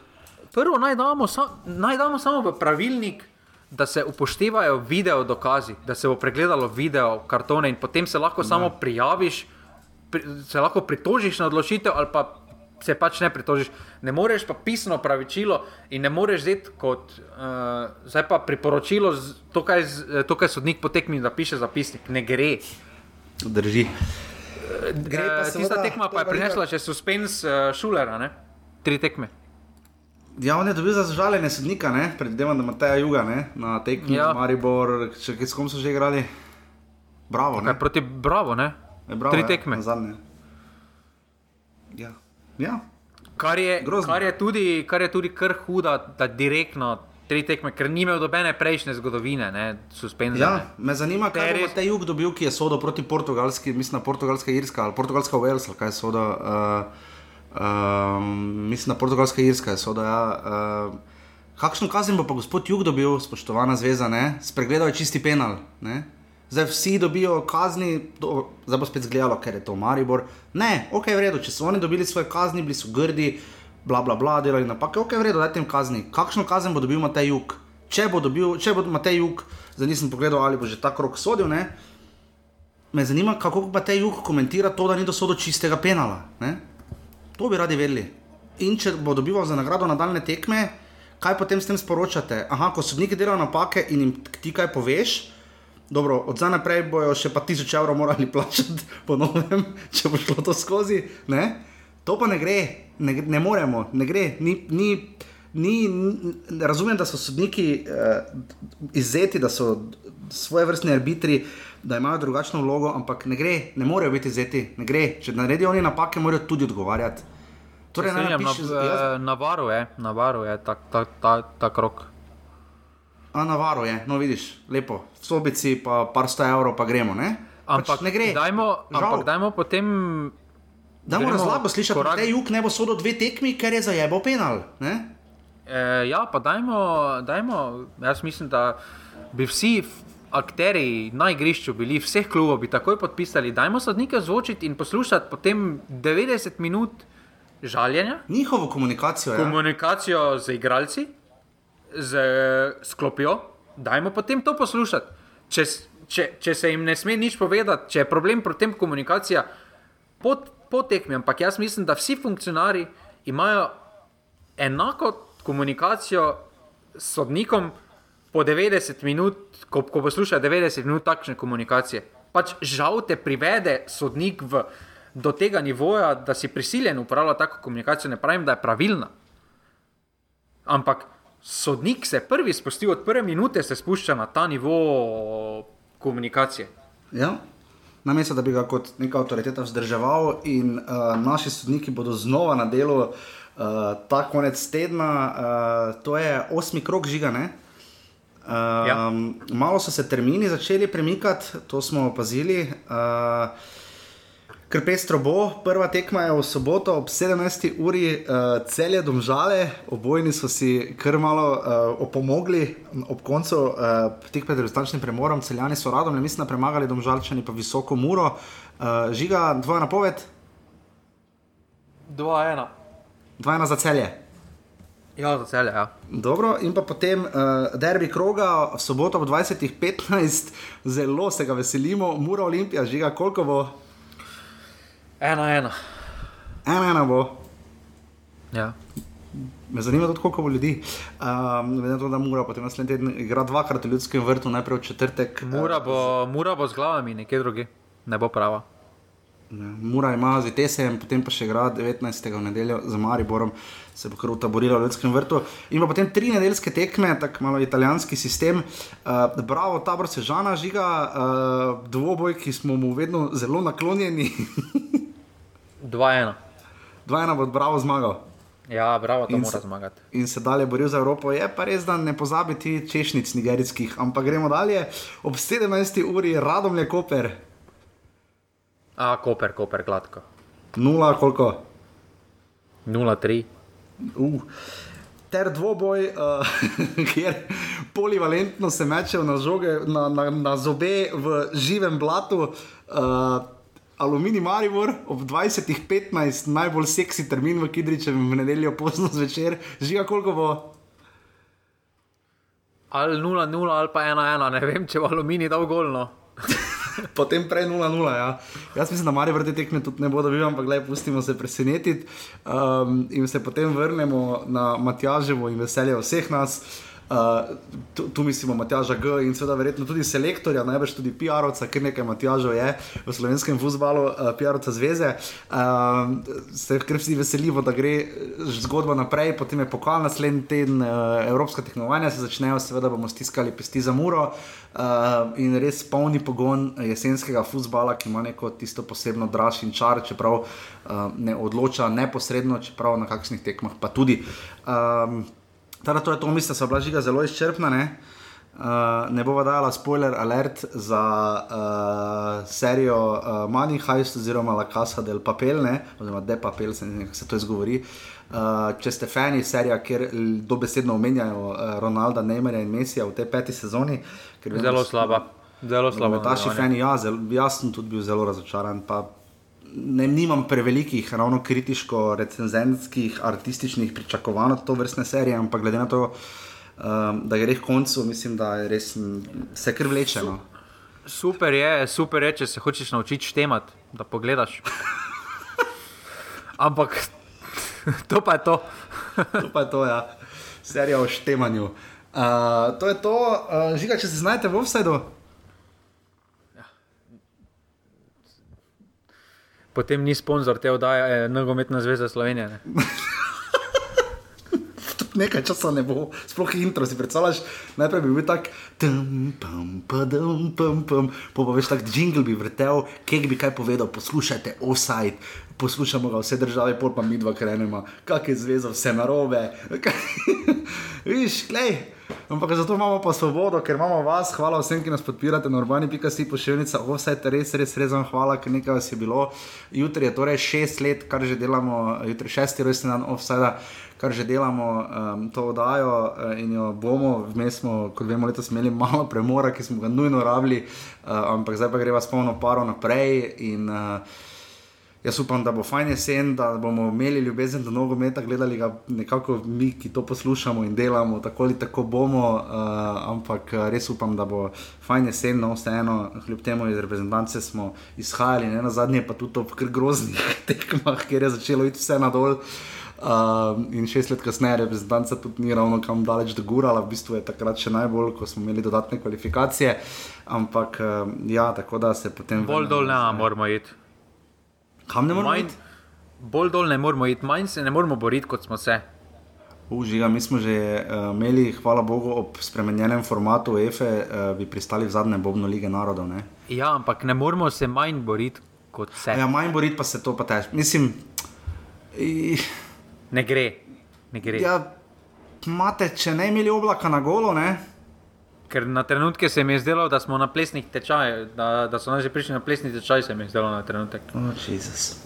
prvo naj damo, sa, naj damo samo v pravilnik, da se upoštevajo video dokazi, da se bo pregledalo video, kartone in potem se lahko samo prijaviš, pri, se lahko pritožiš na odločitev ali pa se pač ne pritožiš. Ne moreš pa pisno pravičilo in ne moreš zdeti kot uh, zdaj pa priporočilo, to kaj, z- to, kaj sodnik potekmi, da piše zapisnik. Ne gre. Drži. Gre pa Eh, Tista seveda- tekma pa je prinesla še suspens uh, šulera, ne? tri tekme. Ja, on je dobil za zažaljenje sodnika, ne? predvidevam, da ima ta juga ne? na tekmi Ja. ja. Maribor, če s kom so že igrali. Bravo, ne? Kaj, proti Bravo, ne? Je bravo, tri ja, tekme. na Zadnje. Ja. ja. Kar je, Grozno. kar, je tudi, kar je tudi kar huda, da direktno tri tekme, ker ni imel dobene prejšnje zgodovine, ne, suspenzije. Ja, me zanima, kaj bo res- ta jug dobil, ki je sodo proti portugalski, mislim, portugalska Irska ali portugalska Wales, ali kaj je sodo. Uh, um, mislim, na portugalska Irska je sodo. Ja, uh, kakšno kazen bo pa gospod Jug dobil, spoštovana zveza, ne? Spregledal je čisti penal. Ne? Zdaj vsi dobijo kazni, do, zdaj bo spet zgledalo, ker je to Maribor. Ne, ok, v redu, če so oni dobili svoje kazni, bili so grdi, bla bla bla, delali napake, ok, v redu, dajte jim kazni. Kakšno kazen bo dobil Matej Jug? Če bo dobil, če bo Matej Jug, zdaj nisem pogledal, ali bo že ta krok sodil, ne? Me zanima, kako pa te jug komentira to, da ni dosodil čistega penala. Ne? To bi radi vedeli. In če bo dobival za nagrado nadaljne tekme, kaj potem s tem sporočate? Aha, ko sodniki delajo napake in jim ti kaj poveš, dobro, od zdaj naprej bojo še pa tisoč evrov morali *laughs* plačati po novem, če bo šlo to skozi. Ne? To pa ne gre, ne, ne moremo, ne gre. Ni, ni, ni, razumem, da so sodniki eh, izzeti, da so svoje vrstni arbitri, da imajo drugačno vlogo, ampak ne gre, ne morejo biti izzeti, ne gre. Če naredijo oni napake, morajo tudi odgovarjati. Torej, naj Strinjam, na, jaz, eh, Navaru je, Navaru je ta, ta, ta, ta krok. a navaro je, no vidiš, lepo, v sobici pa par sto evrov, pa gremo, ne? Ampak, pač ne gre. Dajmo, Žal. ampak dajmo potem. Dajmo gremo razlago slišati, korak- da je jug ne bo sodel dve tekmi, ker je zajebal penal. Ne? Eh, ja, pa dajmo, dajmo, jaz mislim, da bi vsi akteri na igrišču bili, vseh klubov bi takoj podpisali. Dajmo sodnike zvočiti in poslušati potem 90 minut žaljenja, Njihovo komunikacijo je. komunikacijo z igralci, z sklopijo. Dajmo potem to poslušati. Če, če, če se jim ne sme nič povedati, če je problem pri tem komunikacija, po, po tekmi, ampak jaz mislim, da vsi funkcionarji imajo enako komunikacijo s sodnikom po 90 minut, ko, ko poslušajo 90 minut takšne komunikacije. Pač žal te privede sodnik v, do tega nivoja, da si prisiljen uporabljati tako komunikacijo. Ne pravim, da je pravilna. Ampak sodnik se prvi spusti, od prve minute se spušča na ta nivo komunikacije. Ja. Namesto da bi ga kot neka avtoriteta vzdrževal, in uh, naši sodniki bodo znova na delu uh, ta konec tedna, uh, to je osmi krok žiga. Ne? Uh, Ja. ja. Malo so se termini začeli premikati, to smo opazili. Uh, Ker pestro bo, prva tekma je v soboto ob 17. uri, uh, celje domžale, obojni so si kar malo uh, opomogli ob koncu, uh, tik pred restančnim premorom, celjani so radom, mislim, da premagali domžalčani pa visoko muro. Uh, žiga, dvoja napoved, 2-1. dvajna za celje. Ja, za cele, ja. Dobro, in pa potem uh, derbi kroga v soboto ob 20.15, zelo se ga veselimo, mura Olimpija, žiga, koliko bo? 1-1. Ena, ena bo. Ja. Me zanima tudi, koliko bo ljudi. Um, Glede na to, da mora potem naslednji teden igra dvakrat v ljudskem vrtu, najprej v četrtek. Mura bo, mura bo z glavami, nekje druge. Ne bo prava. Ne, Mura ima z Itesem, potem pa še igra 19. v nedeljo z Mariborom, se bo kar utaborila v ljudskem vrtu. In pa potem tri nedeljske tekme, tako malo italijanski sistem. Uh, bravo, tabor se žana žiga, uh, dvoboj, ki smo mu vedno zelo naklonjeni. 2-1. Dva ena bo bravo zmagal. Ja, bravo, to In mora se- zmagati. in se dalje boril za Evropo. Je pa res, da ne pozabiti češnic nigerijskih, ampak gremo dalje. Ob 17. uri radom je Koper, A, Koper, Koper, gladko. nula koliko. 0-3. Uh. Ter dvoboj, uh, *laughs* kjer polivalentno se mečejo na, žoge, na, na, na zobe v živem blatu. Uh, Aluminij Maribor ob 20.15, najbolj seksi termin v Kidričevu v nedeljo pozno zvečer, žiga koliko bo. Ali 0-0 ali pa 1-1, ne vem, če bo aluminij dal golno. *laughs* *laughs* Potem prej 0-0. Ja. Jaz mislim, da Mari vrti tekme tudi ne bodo videli, ampak gledaj, pustimo se presenetiti um, in se potem vrnemo na Matjaževo in veselje vseh nas. Uh, tu, tu mislimo Matjaža G in seveda verjetno tudi selektorja, najbrž tudi PR-ovca, ker nekaj Matjažov je v slovenskem futbalu, uh, PR-ovca zveze. Uh, se ker vsi veselimo, da gre zgodba naprej, potem je pokal naslednji teden, uh, evropska tekmovanja se začnejo, seveda bomo stiskali pesti za muro. Uh, in res polni pogon jesenskega futbola, ki ima neko tisto posebno draž in čar, čeprav uh, ne odloča neposredno, čeprav na kakšnih tekmah pa tudi. Um, Teda to je to, mislim, da so bila žiga zelo izčrpna. Ne, uh, ne bova dala spoiler alert za uh, serijo uh, Money Heist oziroma La Casa del Papel, ne, oziroma De Papel, se, ne, se to izgovori. Uh, če ste fani serije, kjer dobesedno omenjajo uh, Ronalda, Neymarja in Messija v tej peti sezoni. Zelo slaba. Zelo slaba. Vaši fani, ja, zelo, jaz sem tudi bil zelo razočaran. Pa, ne, nimam prevelikih, ravno kritiško-recenzentskih, artističnih pričakovanj od to vrstne serije, ampak glede na to, um, da gre k koncu, mislim, da je res vse kar vlečeno. Super je, super je, če se hočeš naučiti štemati, da pogledaš. *laughs* ampak *laughs* to pa je to. *laughs* to pa je to, ja. Serija o štemanju. Uh, to je to, uh, žiga, če se znajdete v offsajdu. Potem ni sponzor te oddaje, nogometna zveza Slovenije. Ne? *laughs* Nekaj časa ne bo, sploh intro si predstavljaš. Najprej bi bil tak, tam, pam, padam, pam, pam, pa veš tak jingle bi vrtel, kje bi kaj povedal, poslušajte, offside, poslušamo ga vse države, pol pa mi dva krenemo, kak je zveza, vse narobe. *laughs* Viš, klej. Ampak zato imamo pa svobodo, ker imamo vas. Hvala vsem, ki nas podpirate na urbani.si pošiljnica. Vse je res, res, res vam hvala, ker nekaj vas je bilo. Jutri je torej šest let, kar že delamo, jutri šesti rojstni dan offside. Kar že delamo, um, to oddajo uh, in jo bomo, vmes smo, kot vemo, letos imeli malo premora, ki smo ga nujno rabili, uh, ampak zdaj pa greva s polno paro naprej. In, uh, Jaz upam, da bo fajn jesen, da bomo imeli ljubezen do nogometa, gledali ga nekako mi, ki to poslušamo in delamo, tako ali tako bomo. Uh, ampak eh, res upam, da bo fajn jesen, no vseeno, kljub temu iz reprezentance smo izhajali, ne na zadnje, pa tudi kar groznih *laughs* tekmah, kjer je začelo iti vse nadol. Uh, in šest let kasneje, reprezentanca tudi ni ravno kam daleč do Gurala, v bistvu je takrat še najbolj, ko smo imeli dodatne kvalifikacije. Ampak uh, ja, tako da se potem. Bolj dol ne moramo iti. Kam ne moramo iti? Bolj dol ne moramo iti, manj se ne moramo boriti, kot smo se. Užiga, mi smo že uh, imeli, hvala Bogu, ob spremenjenem formatu EFE, uh, bi pristali v zadnje Bobno lige narodov. Ne? Ja, ampak ne moramo se manj boriti, kot se. Ja, manj boriti pa se to pa tež. Mislim, i... ne gre. Ne gre. Ja, imate, če ne imeli oblaka na golo, ne? Ker na trenutke se mi je zdelo, da smo na plesnih tečajih, da, da so nas že prišli na plesni tečaj, se mi je zdelo na trenutek. Oh, Jezus.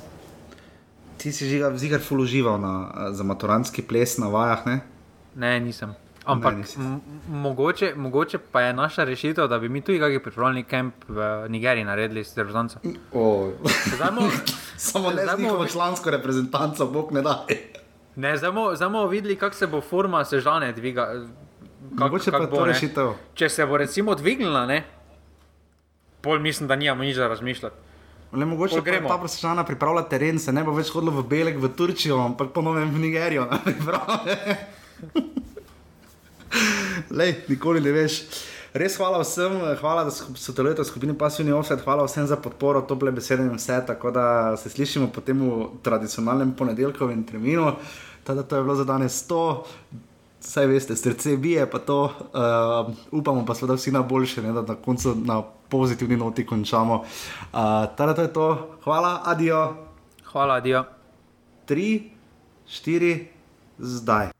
Ti si že zigar ful užival na, za maturantski ples na vajah, ne? Ne, nisem. Ampak ne, mogoče, mogoče pa je naša rešitev, da bi mi tudi kakšen pripravljalni kamp v Nigeriji naredili s reprezentanco. Oh. *laughs* Samo ne znamo člansko reprezentanco, bog ne da. Ne, zdaj bomo videli, kako se bo forma sežane dvigala Mogoče pa to rešitev. Če se bo recimo dvignila, ne, pol mislim, da nijamo nič za razmišljati. Le mogoče gremo. Ta prosečana pripravlja teren, se ne bo več hodilo v Belek, v Turčijo, ampak ponovno v Nigerijo. *laughs* Lej, nikoli ne veš. Res hvala vsem, hvala, da sodelujete v skupini Pasivni Offset, hvala vsem za podporo, tople besede in vse, tako da se slišimo po tem tradicionalnem ponedeljkovem terminu. Tada to je bilo za danes 100 vse veste, srce bije, pa to uh, upamo, pa seveda vsi na boljše, ne, da na koncu na pozitivni noti končamo. Uh, teda to je to, hvala, adijo. Hvala, adijo. Tri, štiri, zdaj.